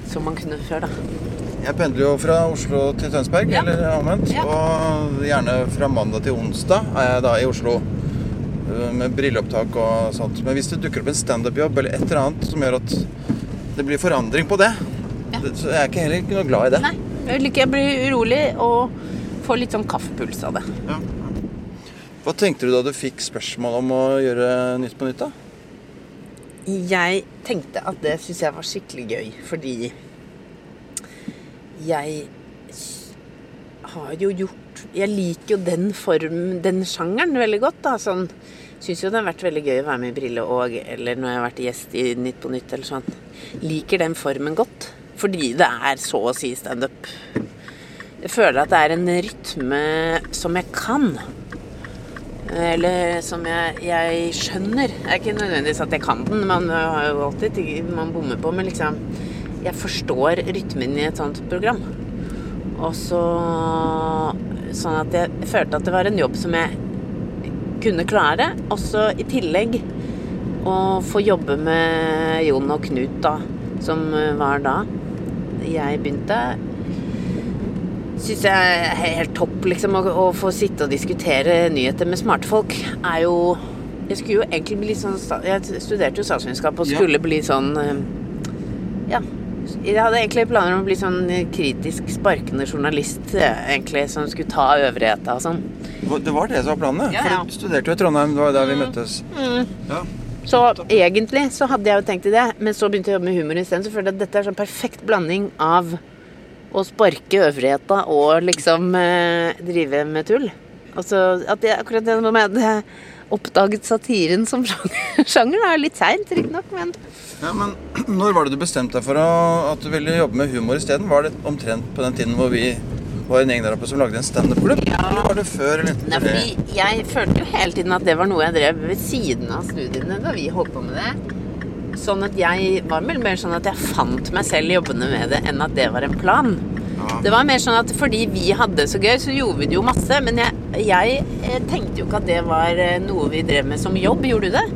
B: Som man kunne før, da.
A: Jeg pendler jo fra Oslo til Tønsberg, ja. eller omvendt. Ja. Og gjerne fra mandag til onsdag er jeg da i Oslo øh, med brilleopptak og sånt. Men hvis det dukker opp en standup-jobb eller et eller annet som gjør at det blir forandring på det, ja. så er jeg ikke heller ikke noe glad i det.
B: Nei, jeg jeg blir urolig og får litt sånn kaffepuls av det. Ja.
A: Hva tenkte du da du fikk spørsmål om å gjøre Nytt på nytt, da?
B: Jeg tenkte at det syns jeg var skikkelig gøy, fordi jeg har jo gjort Jeg liker jo den form, den sjangeren, veldig godt. da, sånn Syns jo det har vært veldig gøy å være med i Brille og eller når jeg har vært gjest i Nytt på Nytt eller sånn. Liker den formen godt. Fordi det er så å si standup. Jeg føler at det er en rytme som jeg kan. Eller som jeg, jeg skjønner. Det er ikke nødvendigvis at jeg kan den, man har jo alltid man bommer på, men liksom jeg forstår rytmen i et sånt program. Og så Sånn at jeg følte at det var en jobb som jeg kunne klare. Og så i tillegg å få jobbe med Jon og Knut, da, som var da jeg begynte. Syns jeg er helt topp, liksom. Å, å få sitte og diskutere nyheter med smarte folk er jo Jeg skulle jo egentlig bli sånn Jeg studerte jo statsvitenskap og skulle ja. bli sånn eh, Ja jeg hadde egentlig planer om å bli sånn kritisk sparkende journalist, egentlig, som skulle ta øvrigheta og sånn.
A: Det var det som var planen? Ja, ja. For du studerte jo i Trondheim, det var der vi mm. møttes. Mm.
B: Ja. Så egentlig så hadde jeg jo tenkt i det, men så begynte jeg å jobbe med humor isteden. Så følte jeg at dette er sånn perfekt blanding av å sparke øvrigheta og liksom eh, drive med tull. Altså at jeg, akkurat det med det oppdaget satiren som sjanger. sjanger er litt seint, riktignok, men
A: ja, Men når var det du bestemte deg for å, at du ville jobbe med humor isteden? Var det omtrent på den tiden hvor vi var en gjeng der oppe som lagde en standup-klubb? Ja. Eller var det før? Eller
B: Nei, fordi jeg følte jo hele tiden at det var noe jeg drev ved siden av studiene da vi holdt på med det. Sånn at jeg var vel mer sånn at jeg fant meg selv jobbende med det, enn at det var en plan. Det var mer sånn at fordi vi hadde det så gøy, så gjorde vi det jo masse. Men jeg, jeg eh, tenkte jo ikke at det var eh, noe vi drev med som jobb. Gjorde du det?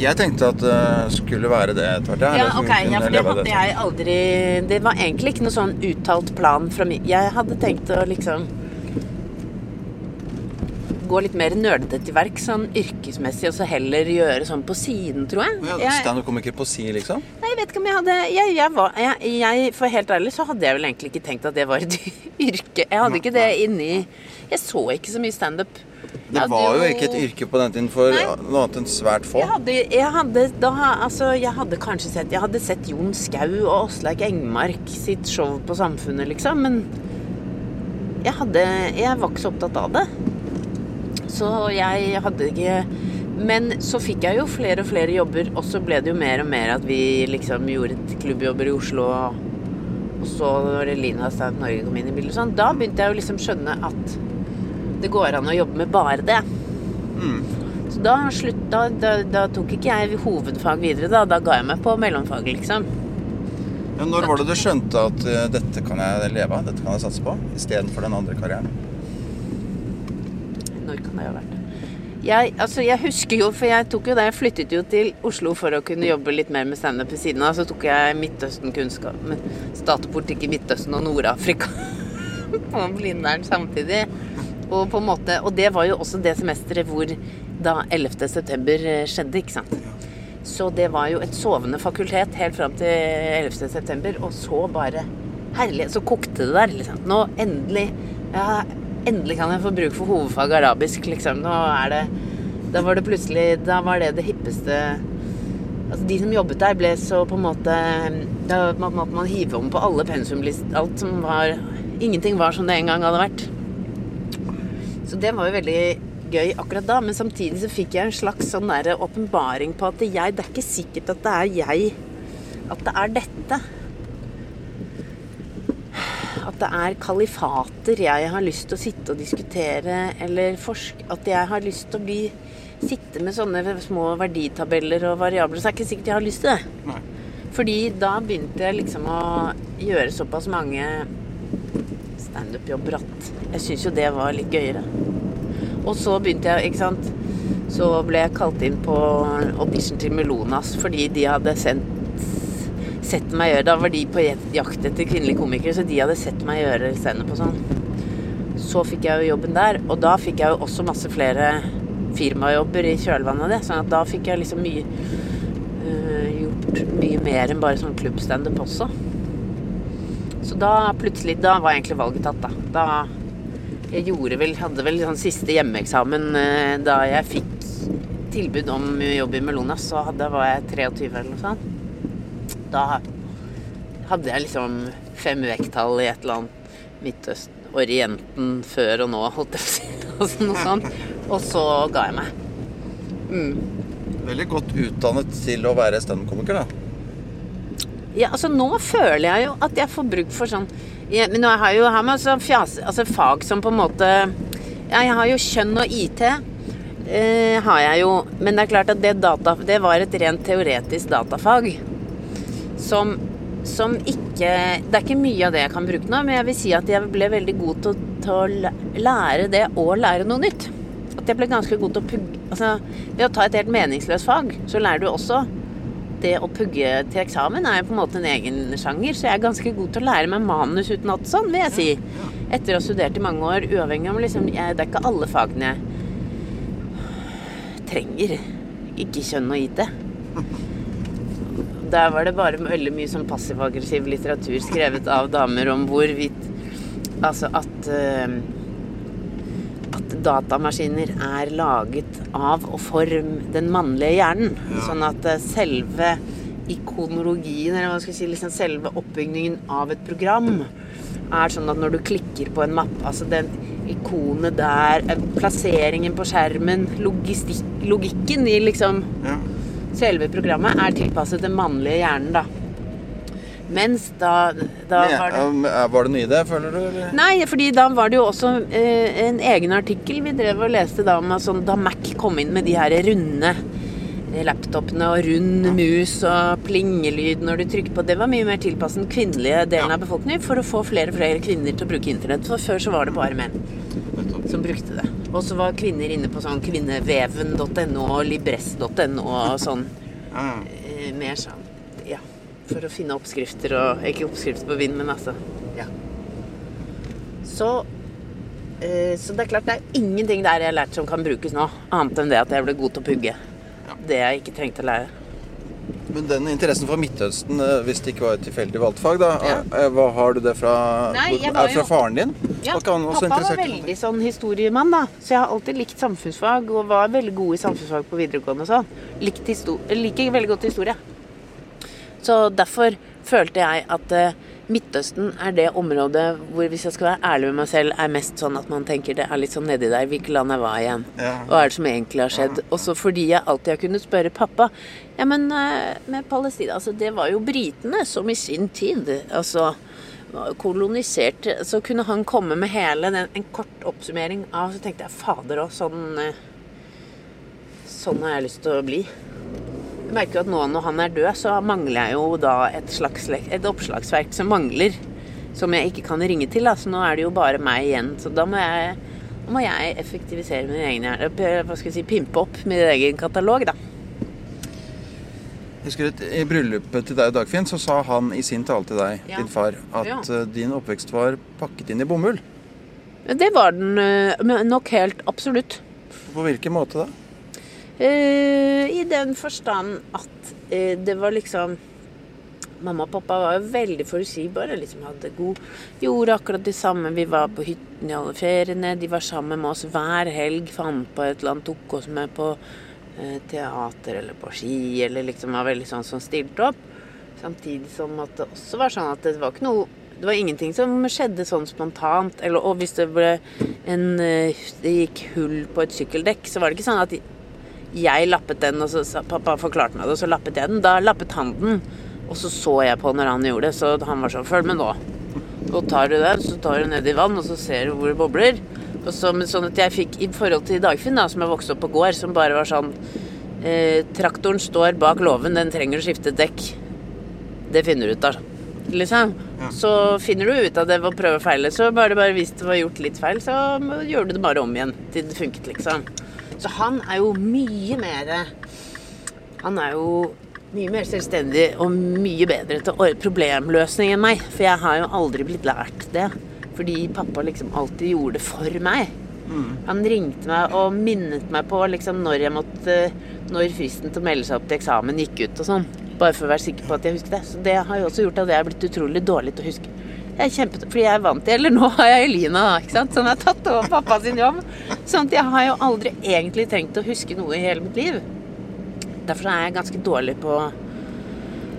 A: Jeg tenkte at det skulle være det etter hvert.
B: Ja, ok. Ja, for det hadde jeg aldri Det var egentlig ikke noe sånn uttalt plan fra min Jeg hadde tenkt å liksom gå litt mer nerdete til verk sånn yrkesmessig, og så heller gjøre sånn på siden, tror jeg.
A: Ja,
B: jeg
A: Standup-komiker på si, liksom?
B: Nei, jeg vet ikke om jeg hadde jeg, jeg var, jeg, For helt ærlig så hadde jeg vel egentlig ikke tenkt at det var et yrke. Jeg hadde ikke det inni Jeg så ikke så mye standup.
A: Det var jo ikke et yrke på den tiden for
B: Nei.
A: noe annet enn svært få.
B: Jeg hadde, jeg hadde da Altså, jeg hadde kanskje sett Jeg hadde sett Jon Skau og Åsleik Engmark sitt show på Samfunnet, liksom, men jeg hadde Jeg var ikke så opptatt av det. Så jeg hadde ikke Men så fikk jeg jo flere og flere jobber, og så ble det jo mer og mer at vi liksom gjorde klubbjobber i Oslo, og, så når Lina Stand Norge kom inn i bildet, sånn, da begynte jeg jo liksom skjønne at det går an å jobbe med bare det. Så da, slutt, da, da, da tok ikke jeg hovedfag videre, da. Da ga jeg meg på mellomfag, liksom.
A: Ja, når var det du skjønte at uh, dette kan jeg leve av, dette kan jeg satse på, istedenfor den andre karrieren?
B: Når kan det ha vært? Jeg, altså, jeg husker jo, for jeg tok jo det, jeg flyttet jo til Oslo for å kunne jobbe litt mer med standup ved siden av. Så tok jeg Midtøsten-kunnskap med politikk i Midtøsten og Nord-Afrika på Blindern samtidig. Og, på en måte, og det var jo også det semesteret hvor da 11. september eh, skjedde, ikke sant. Så det var jo et sovende fakultet helt fram til 11. september, og så bare Herlig, så kokte det der, liksom. Nå endelig ja, Endelig kan jeg få bruk for hovedfag arabisk, liksom. Nå er det Da var det plutselig Da var det det hippeste Altså, de som jobbet der, ble så på en måte Da måtte man hive om på alle pensumlist... Alt som var Ingenting var som det en gang hadde vært. Så det var jo veldig gøy akkurat da, men samtidig så fikk jeg en slags sånn åpenbaring på at jeg, det er ikke sikkert at det er jeg At det er dette. At det er kalifater jeg har lyst til å sitte og diskutere, eller forske At jeg har lyst til å bli Sitte med sånne små verditabeller og variabler, så er det ikke sikkert jeg har lyst til det.
A: Nei.
B: Fordi da begynte jeg liksom å gjøre såpass mange standup-jobber at jeg syns jo det var litt gøyere. Og så begynte jeg, ikke sant Så ble jeg kalt inn på audition til Melonas fordi de hadde sendt sett meg gjøre Da var de på jakt etter kvinnelige komikere, så de hadde sett meg gjøre standup og sånn. Så fikk jeg jo jobben der, og da fikk jeg jo også masse flere firmajobber i kjølvannet av det. Sånn at da fikk jeg liksom mye øh, gjort mye mer enn bare sånn klubbstandup også. Så da plutselig Da var egentlig valget tatt, da. Da jeg gjorde vel Hadde vel sånn siste hjemmeeksamen øh, da jeg fikk tilbud om jobb i Melonas, så hadde, var jeg 23 eller noe sånt. Da hadde jeg liksom fem vekttall i et eller annet Midtøsten Orienten før og nå, holdt jeg på å si. Noe sånt. Og så ga jeg meg.
A: Veldig godt utdannet til å være standup-komiker, da.
B: Ja, altså nå føler jeg jo at jeg får bruk for sånn ja, Men nå har jeg jo her med sånn fjase, altså fag som på en måte Ja, jeg har jo kjønn og IT. Eh, har jeg jo. Men det er klart at det, data, det var et rent teoretisk datafag. Som, som ikke Det er ikke mye av det jeg kan bruke nå, men jeg vil si at jeg ble veldig god til, til å lære det og lære noe nytt. At jeg ble ganske god til å pugge Altså, ved å ta et helt meningsløst fag, så lærer du også det å pugge til eksamen er jo på en måte en egen sjanger, så jeg er ganske god til å lære meg manus utenat sånn, vil jeg si. Etter å ha studert i mange år, uavhengig av liksom jeg, Det er ikke alle fagene jeg trenger. Ikke kjønn og IT. Der var det bare veldig mye sånn passiv-aggressiv litteratur skrevet av damer om hvorvidt Altså at eh, at datamaskiner er laget av og for den mannlige hjernen. Sånn at eh, selve ikonologien, eller hva skal jeg si, liksom selve oppbygningen av et program, er sånn at når du klikker på en mappe, altså den ikonet der, eh, plasseringen på skjermen, logikken i liksom
A: Ja.
B: Selve programmet er tilpasset den mannlige hjernen, da. Mens da, da
A: Men,
B: var det
A: um, Var det noe i det, føler du? Eller?
B: Nei, fordi da var det jo også eh, en egen artikkel vi drev og leste da om sånn, da Mac kom inn med de her runde laptopene og rund mus og plingelyd når du trykker på. Det var mye mer tilpasset den kvinnelige delen
A: Ja.
B: av befolkningen for å få flere og flere kvinner til å bruke internett. For før så var det bare menn som brukte det. Og så var kvinner inne på sånn kvinneveven.no og libress.no og sånn.
A: Ah.
B: eh, Mer sånn ja. For å finne oppskrifter og Ikke oppskrifter på vind, men altså ja. Så eh, Så det er klart det er ingenting der jeg har lært som kan brukes nå, annet enn det at jeg ble god til å pugge. Det jeg ikke trengte å lære.
A: Men den interessen for Midtøsten, eh, hvis det ikke var et tilfeldig valgt fag, da,
B: Ja.
A: eh, hva har du det fra?
B: Nei,
A: er det fra faren din?
B: Ja, pappa var veldig sånn historiemann, da. Så jeg har alltid likt samfunnsfag og var veldig god i samfunnsfag på videregående og sånn. Liker veldig godt historie. Så derfor følte jeg at eh, Midtøsten er det området hvor, hvis jeg skal være ærlig med meg selv, er mest sånn at man tenker det er litt sånn nedi der. Hvilket land jeg var igjen?
A: Ja.
B: Hva er det som egentlig har skjedd? Også fordi jeg alltid har kunnet spørre pappa Ja, men eh, med Palestina, altså det var jo britene som i sin tid altså koloniserte Så kunne han komme med hele den, en kort oppsummering av Så tenkte jeg fader òg, sånn eh, Sånn har jeg lyst til å bli. Jeg merker jo at nå når han er død, så mangler jeg jo da et slags et oppslagsverk som mangler. Som jeg ikke kan ringe til. Da. Så nå er det jo bare meg igjen. Så da må jeg, da må jeg effektivisere min egen hjerne. Hva skal jeg si, pimpe opp min egen katalog, da.
A: Jeg husker du, I bryllupet til deg Dagfinn så sa han i sin tale til deg,
B: Ja.
A: din far, at
B: Ja.
A: eh, din oppvekst var pakket inn i bomull.
B: Det var den eh, nok helt absolutt.
A: På hvilken måte da?
B: Eh, I den forstand at eh, det var liksom Mamma og pappa var jo veldig forutsigbare. Liksom hadde god Gjorde akkurat det samme. Vi var på hytten i alle feriene. De var sammen med oss hver helg. Fant på et eller annet. Tok oss med på eh, teater eller på ski. Eller liksom var veldig sånn som stilte opp. Samtidig som at det også var sånn at det var ikke noe Det var ingenting som skjedde sånn spontant. Eller, og hvis det ble en Det gikk hull på et sykkeldekk, så var det ikke sånn at jeg lappet den, og så sa pappa forklarte meg det, og så lappet jeg den. Da lappet han den, og så så jeg på når han gjorde det, så han var sånn Følg med nå. Så tar du den, så tar du den ned i vann, og så ser du hvor det bobler. Og så, sånn at jeg fikk i forhold til Dagfinn, da, som jeg vokste opp på gård, som bare var sånn eh, Traktoren står bak låven, den trenger å skifte dekk. Det finner du ut av. Liksom. Så finner du ut av det ved å prøve å feile. Så bare, bare hvis det var gjort litt feil, så gjør du det bare om igjen til det funket, liksom. Så han er jo mye mer Han er jo mye mer selvstendig og mye bedre til problemløsning enn meg. For jeg har jo aldri blitt lært det. Fordi pappa liksom alltid gjorde det for meg. Han ringte meg og minnet meg på liksom når jeg måtte Når fristen til å melde seg opp til eksamen gikk ut og sånn. Bare for å være sikker på at jeg husket det. Så det har jo også gjort at jeg er blitt utrolig dårlig til å huske. Jeg kjempet, fordi jeg vant til Eller nå har jeg Elina, ikke sant? som har tatt over pappa sin jobb. Sånn at jeg har jo aldri egentlig trengt å huske noe i hele mitt liv. Derfor er jeg ganske dårlig på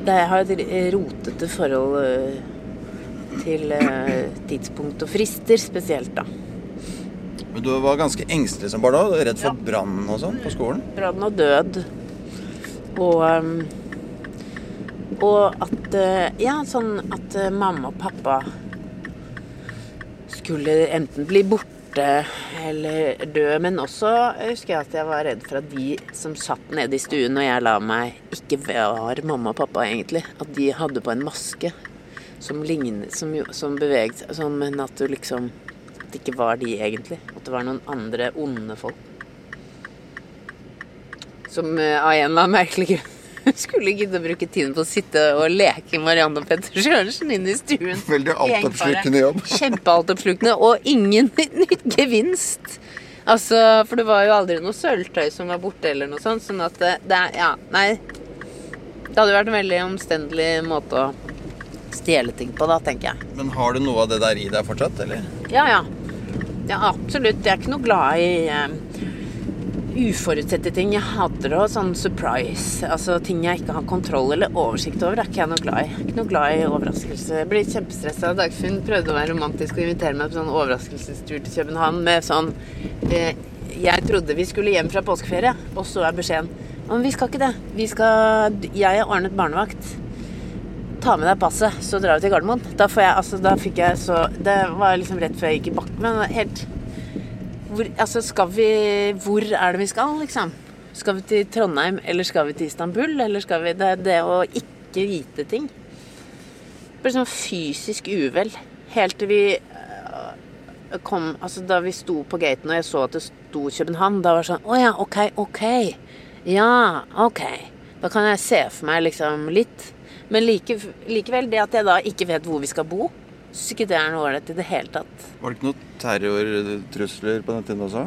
B: det Jeg har et rotete forhold eh, til eh, tidspunkt og frister spesielt, da.
A: Men du var ganske engstelig som barn òg? Redd for
B: Ja.
A: brann og sånn på skolen?
B: brann og død. Og um, Og at uh, Ja, sånn at uh, mamma og pappa skulle enten bli borte eller dø. Men også husker jeg at jeg var redd for at de som satt nede i stuen når jeg la meg, ikke var mamma og pappa, egentlig. At de hadde på en maske som lignet Som, som beveget seg men at du liksom At det ikke var de, egentlig. At det var noen andre onde folk. Som eh, av en eller annen merkelig grunn skulle gidde å bruke tiden på å sitte og leke Marianne og Petter Sørensen inn i stuen.
A: Veldig altoppslukende jobb.
B: Kjempealtoppslukende, og ingen nytt gevinst. Altså, for det var jo aldri noe sølvtøy som var borte, eller noe sånt. Sånn at det, det er Ja, nei. Det hadde vært en veldig omstendelig måte å stjele ting på, da, tenker jeg.
A: Men har du noe av det der i deg fortsatt, eller?
B: Ja, ja. Ja, absolutt. Jeg er ikke noe glad i eh, uforutsette ting. Jeg hater å sånn surprise. Altså ting jeg ikke har kontroll eller oversikt over, er ikke jeg noe glad i. Ikke noe glad i overraskelse. Jeg blir kjempestressa. Dagfinn prøvde å være romantisk og invitere meg på sånn overraskelsestur til København med sånn eh, Jeg trodde vi skulle hjem fra påskeferie, og så er beskjeden Men vi skal ikke det. Vi skal Jeg har ordnet barnevakt. Ta med deg passet, så drar vi til Gardermoen. Da, får jeg, altså, da fikk jeg så Det var liksom rett før jeg gikk i bakken. Men helt hvor, altså skal vi Hvor er det vi skal, liksom? Skal vi til Trondheim, eller skal vi til Istanbul? Eller skal vi Det det å ikke vite ting. Ble sånn fysisk uvel. Helt til vi øh, kom Altså da vi sto på gaten og jeg så at det sto København, da var det sånn Å ja, OK, OK. Ja, OK. Da kan jeg se for meg liksom litt. Men like, likevel, det at jeg da ikke vet hvor vi skal bo, syns ikke det er noe ålreit i det hele tatt.
A: Var det ikke noen terrortrusler på den tiden også?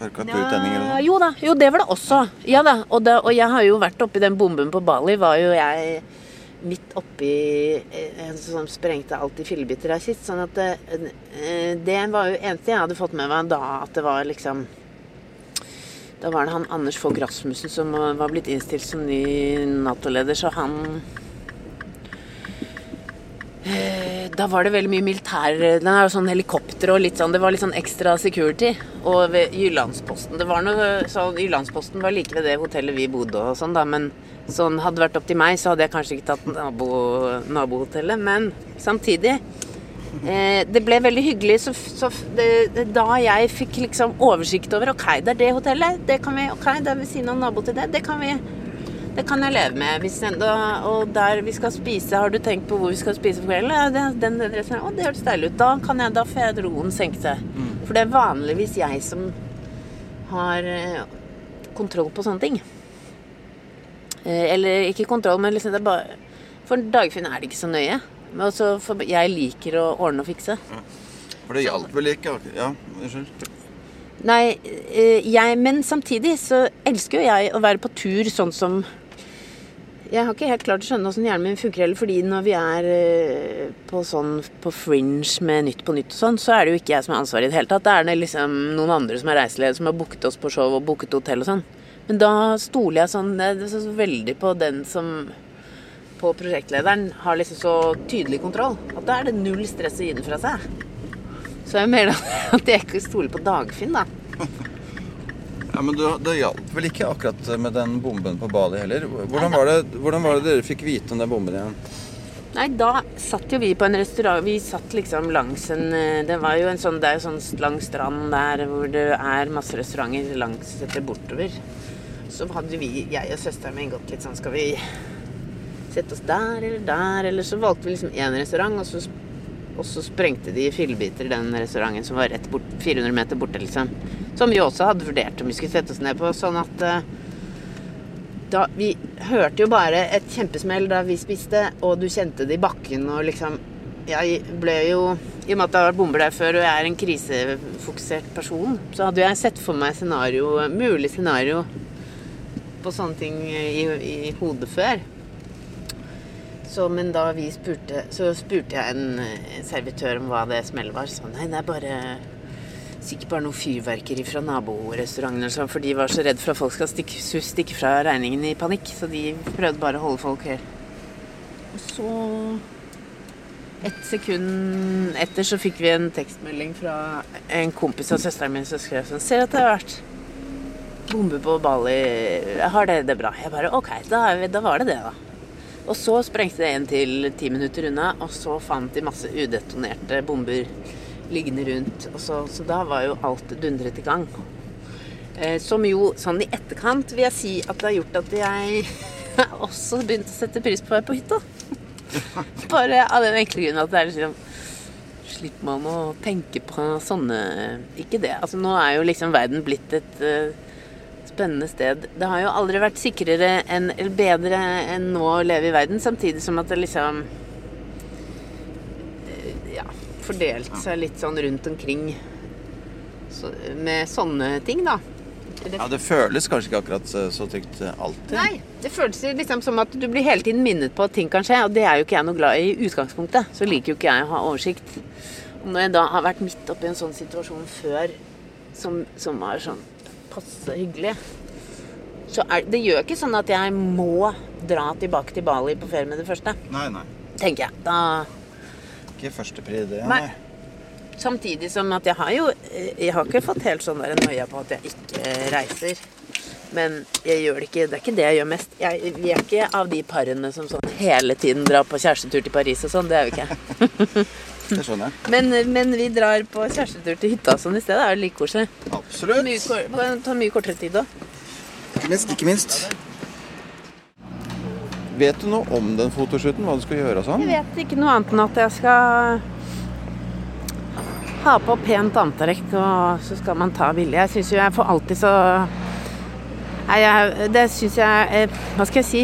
A: Karikaturtegninger og sånn?
B: jo da, jo det var det også. Ja da, og, det, og jeg har jo vært oppi den bomben på Bali, var jo jeg midt oppi eh, en som sprengte alt i fillebiter her sist. Sånn at det, eh, det var jo eneste jeg hadde fått med meg da, at det var liksom Da var det han Anders Fogh Rasmussen som var blitt innstilt som ny Nato-leder, så han Eh, Da var det veldig mye militær Den er jo sånn helikopter og litt sånn Det var litt sånn ekstra security. Og ved Jyllandsposten Det var noe sånn Jyllandsposten var like ved det hotellet vi bodde og sånn, da, men sånn hadde det vært opp til meg, så hadde jeg kanskje ikke tatt nabo, nabohotellet. Men samtidig eh, Det ble veldig hyggelig så, så det, det, da jeg fikk liksom oversikt over Ok, det er det hotellet. Det kan vi, ok, det er ved siden av nabo til det. Det kan vi det kan jeg leve med. Hvis den, da, og der vi skal spise, har du tenkt på hvor vi skal spise for kvelden? Ja, det, den, den restauranten, å, det hørtes deilig ut. Da kan jeg, da får jeg roen senke seg. For det er vanligvis jeg som har eh, kontroll på sånne ting. Eh, eller ikke kontroll, men liksom det er bare For Dagfinn er det ikke så nøye. Men også for jeg liker å ordne og fikse.
A: For det hjalp vel ikke? Ja, unnskyld.
B: Nei, eh, jeg, men samtidig så elsker jo jeg å være på tur sånn som Jeg har ikke helt klart å skjønne åssen hjernen min funker heller, fordi når vi er eh, på sånn på fringe med Nytt på nytt og sånn, så er det jo ikke jeg som har ansvaret i det hele tatt. Da er det liksom noen andre som er reiseleder, som har booket oss på show og booket hotell og sånn. Men da stoler jeg sånn det er så så veldig på den som på prosjektlederen har liksom så tydelig kontroll. At da er det null stress å gi den fra seg. Så jeg mener at jeg ikke stoler på Dagfinn, da.
A: Ja, men Det hjalp vel ikke akkurat med den bomben på Bali heller? Hvordan var, det, hvordan var det dere fikk vite om den bomben igjen?
B: Nei, da satt jo vi på en restaurant Vi satt liksom langs en eh, Det var jo en sånn Det er jo sånn lang strand der hvor det er masse restauranter langs etter bortover. Så hadde vi, jeg og søsteren min, gått litt sånn Skal vi sette oss der eller der? Eller så valgte vi liksom én restaurant, og så, og så sprengte de i fillebiter i den restauranten som var rett bort, 400 meter borte, liksom. Som vi også hadde vurdert om vi skulle sette oss ned på. Sånn at eh, da, vi hørte jo bare et kjempesmell da vi spiste, og du kjente det i bakken og liksom Jeg ble jo I og med at det har vært bomber der før, og jeg er en krisefokusert person, så hadde jeg sett for meg scenario, mulig scenario på sånne ting i, i hodet før. Så, men da vi spurte, så spurte jeg en eh, servitør om hva det smellet var. Så nei, det er bare sikkert bare noe fyrverkeri fra naborestauranten sånn, for de var så redd for at folk skal stikke, stikke fra regningen i panikk, så de prøvde bare å holde folk her. Og så Et sekund etter så fikk vi en tekstmelding fra en kompis av søsteren min som skrev sånn Ser at det har vært bombe på Bali. Har dere det bra? Jeg bare OK, da, da var det det, da. Og så sprengte det en til ti minutter unna, og så fant de masse udetonerte bomber liggende rundt. Og så, så da var jo alt dundret i gang. Eh, som jo sånn i etterkant vil jeg si at det har gjort at jeg også begynte å sette pris på å være på hytta. Bare av den enkle grunn at det er liksom Slipper man å tenke på sånne Ikke det. Altså nå er jo liksom verden blitt et eh, spennende sted. Det har jo aldri vært sikrere enn, eller bedre enn nå å leve i verden, samtidig som at det liksom eh, Ja, fordelt seg litt sånn rundt omkring så, med sånne ting, da. Det,
A: Ja, Det føles kanskje ikke akkurat så, trygt eh, alltid.
B: Nei, det føles liksom som at du blir hele tiden minnet på at ting kan skje, og det er jo ikke jeg noe glad i i utgangspunktet. Så liker jo ikke jeg å ha oversikt. Og når jeg da har vært midt oppi en sånn situasjon før som, som var sånn passe hyggelig, så er, det gjør ikke sånn at jeg må dra tilbake til Bali på ferie med det første,
A: Nei, nei.
B: tenker jeg. Da
A: Ikke førstepri, det.
B: Nei. Samtidig som at jeg har jo eh, Jeg har ikke fått helt sånn der noia på at jeg ikke reiser. Men jeg gjør det ikke Det er ikke det jeg gjør mest. Jeg, vi er ikke av de parene som sånn hele tiden drar på kjærestetur til Paris og sånn. Det er vi ikke.
A: Det skjønner jeg.
B: Men, men vi drar på kjærestetur til hytta sånn i stedet. Det er jo like koselig.
A: Absolutt.
B: Mye, kor- det tar mye kortere tid òg.
A: ikke minst. Ikke minst. Vet du noe om den fotoshooten? Hva du skal gjøre og sånn?
B: Jeg vet ikke noe annet enn at jeg skal ha på pent antrekk, og så skal man ta bilde. Jeg syns jo jeg får alltid så Nei, jeg, det syns jeg eh, Hva skal jeg si?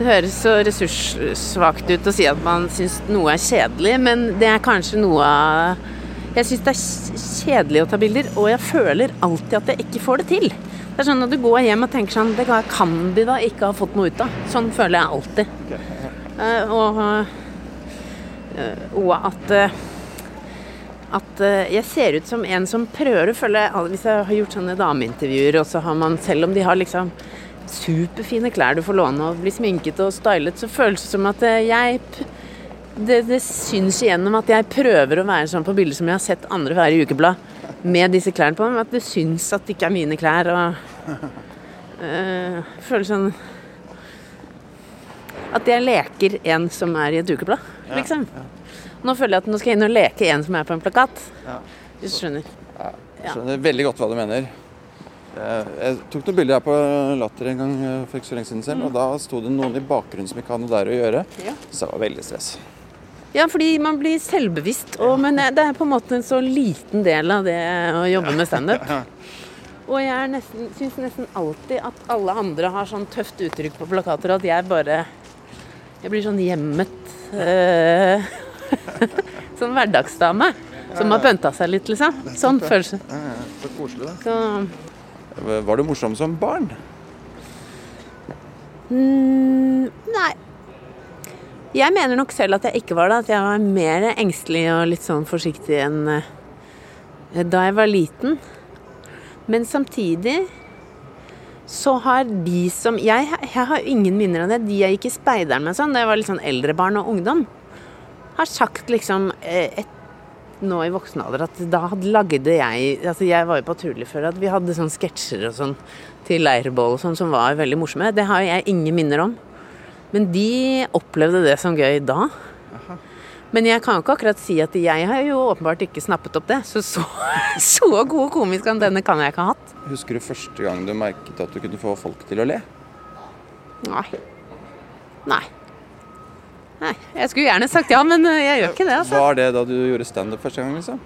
B: Det høres så ressurssvakt ut å si at man syns noe er kjedelig, men det er kanskje noe av Jeg syns det er kjedelig å ta bilder, og jeg føler alltid at jeg ikke får det til. Det er sånn at du går hjem og tenker sånn Det kan de da ikke ha fått noe ut av. Sånn føler jeg alltid. Uh, og, uh, og at uh, at jeg ser ut som en som prøver å følge Hvis jeg har gjort sånne dameintervjuer, og så har man, selv om de har liksom superfine klær du får låne og blir sminket og stylet, så føles det som at jeg det, det syns igjennom at jeg prøver å være sånn på bilder som jeg har sett andre være i ukeblad med disse klærne på, men at det syns at det ikke er mine klær. Og øh, Føles sånn At jeg leker en som er i et ukeblad, liksom. Nå føler jeg at nå skal jeg inn og leke en som er på en plakat. Hvis du skjønner.
A: Jeg skjønner veldig godt hva du mener. Jeg tok noen bilder her på Latter en gang for ikke så lenge siden selv, og da sto det noen i bakgrunnen som ikke hadde noe der å gjøre. Så det var veldig stress.
B: Ja, fordi man blir selvbevisst. Og, men det er på en måte en så liten del av det å jobbe med standup. Og jeg nesten, syns nesten alltid at alle andre har sånn tøft uttrykk på plakater, og at jeg bare Jeg blir sånn hjemmet øh, Sånn hverdagsdame som har pønta seg litt, liksom. Sånn følelse.
A: Så koselig, da. Var du morsom som barn?
B: mm, nei. Jeg mener nok selv at jeg ikke var det. At jeg var mer engstelig og litt sånn forsiktig enn eh, da jeg var liten. Men samtidig så har de som Jeg, jeg har ingen minner av det. De jeg gikk i speideren med sånn, da jeg var litt sånn eldre barn og ungdom, har sagt liksom eh, et, nå i voksen alder at da hadde lagde jeg Altså jeg var jo patrulje før, at vi hadde sånne sketsjer og sånn til leirbål og sånn som var veldig morsomme. Det har jeg ingen minner om. Men de opplevde det som gøy da. Men jeg kan jo ikke akkurat si at jeg har jo åpenbart ikke snappet opp det. Så så, så god komisk antenne kan jeg ikke ha hatt.
A: Husker du første gang du merket at du kunne få folk til å le?
B: Nei. Nei. Nei. Jeg skulle gjerne sagt ja, men jeg gjør ikke det. altså.
A: Var det da du gjorde standup første gang? liksom?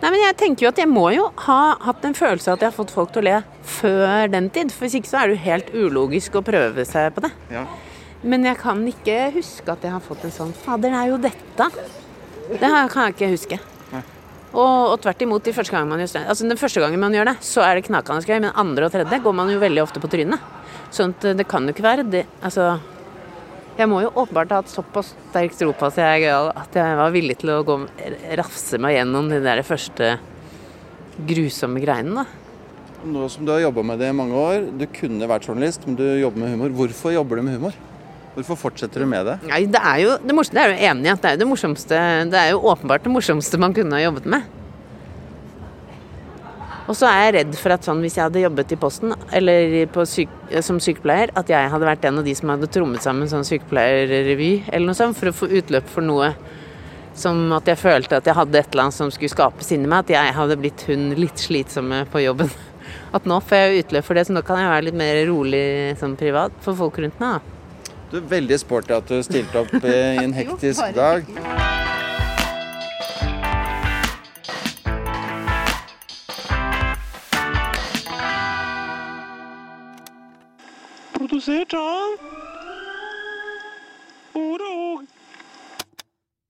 B: Nei, men jeg tenker jo at jeg må jo ha hatt en følelse av at jeg har fått folk til å le før den tid. For hvis ikke så er det jo helt ulogisk å prøve seg på det.
A: Ja.
B: Men jeg kan ikke huske at jeg har fått en sånn Fader, det er jo dette. Det kan jeg ikke huske. Og, og tvert imot, de første gangen man gjør altså den første gangen man gjør det, så er det knakende gøy. Men andre og tredje går man jo veldig ofte på trynet. Sånn at det kan jo ikke være det Altså jeg må jo åpenbart ha hatt såpass sterk tro på at jeg at jeg var villig til å gå rafse meg gjennom de der første grusomme greiene, da.
A: Nå som du har jobba med det i mange år, du kunne vært journalist, men du jobber med humor. Hvorfor jobber du med humor? Hvorfor fortsetter du med det?
B: Nei, det er jo det morsomste, det er jo enig i at det er det morsomste Det er jo åpenbart det morsomste man kunne ha jobbet med. Og så er jeg redd for at sånn hvis jeg hadde jobbet i Posten eller på syk som sykepleier, at jeg hadde vært en av de som hadde trommet sammen sånn sykepleierrevy eller noe sånt, for å få utløp for noe som at jeg følte at jeg hadde et eller annet som skulle skapes inni meg, at jeg hadde blitt hun litt slitsomme på jobben. At nå får jeg utløp for det, så nå kan jeg være litt mer rolig sånn privat for folk rundt meg. da.
A: Du er veldig sporty at du stilte opp i en hektisk dag.
C: do Zé John.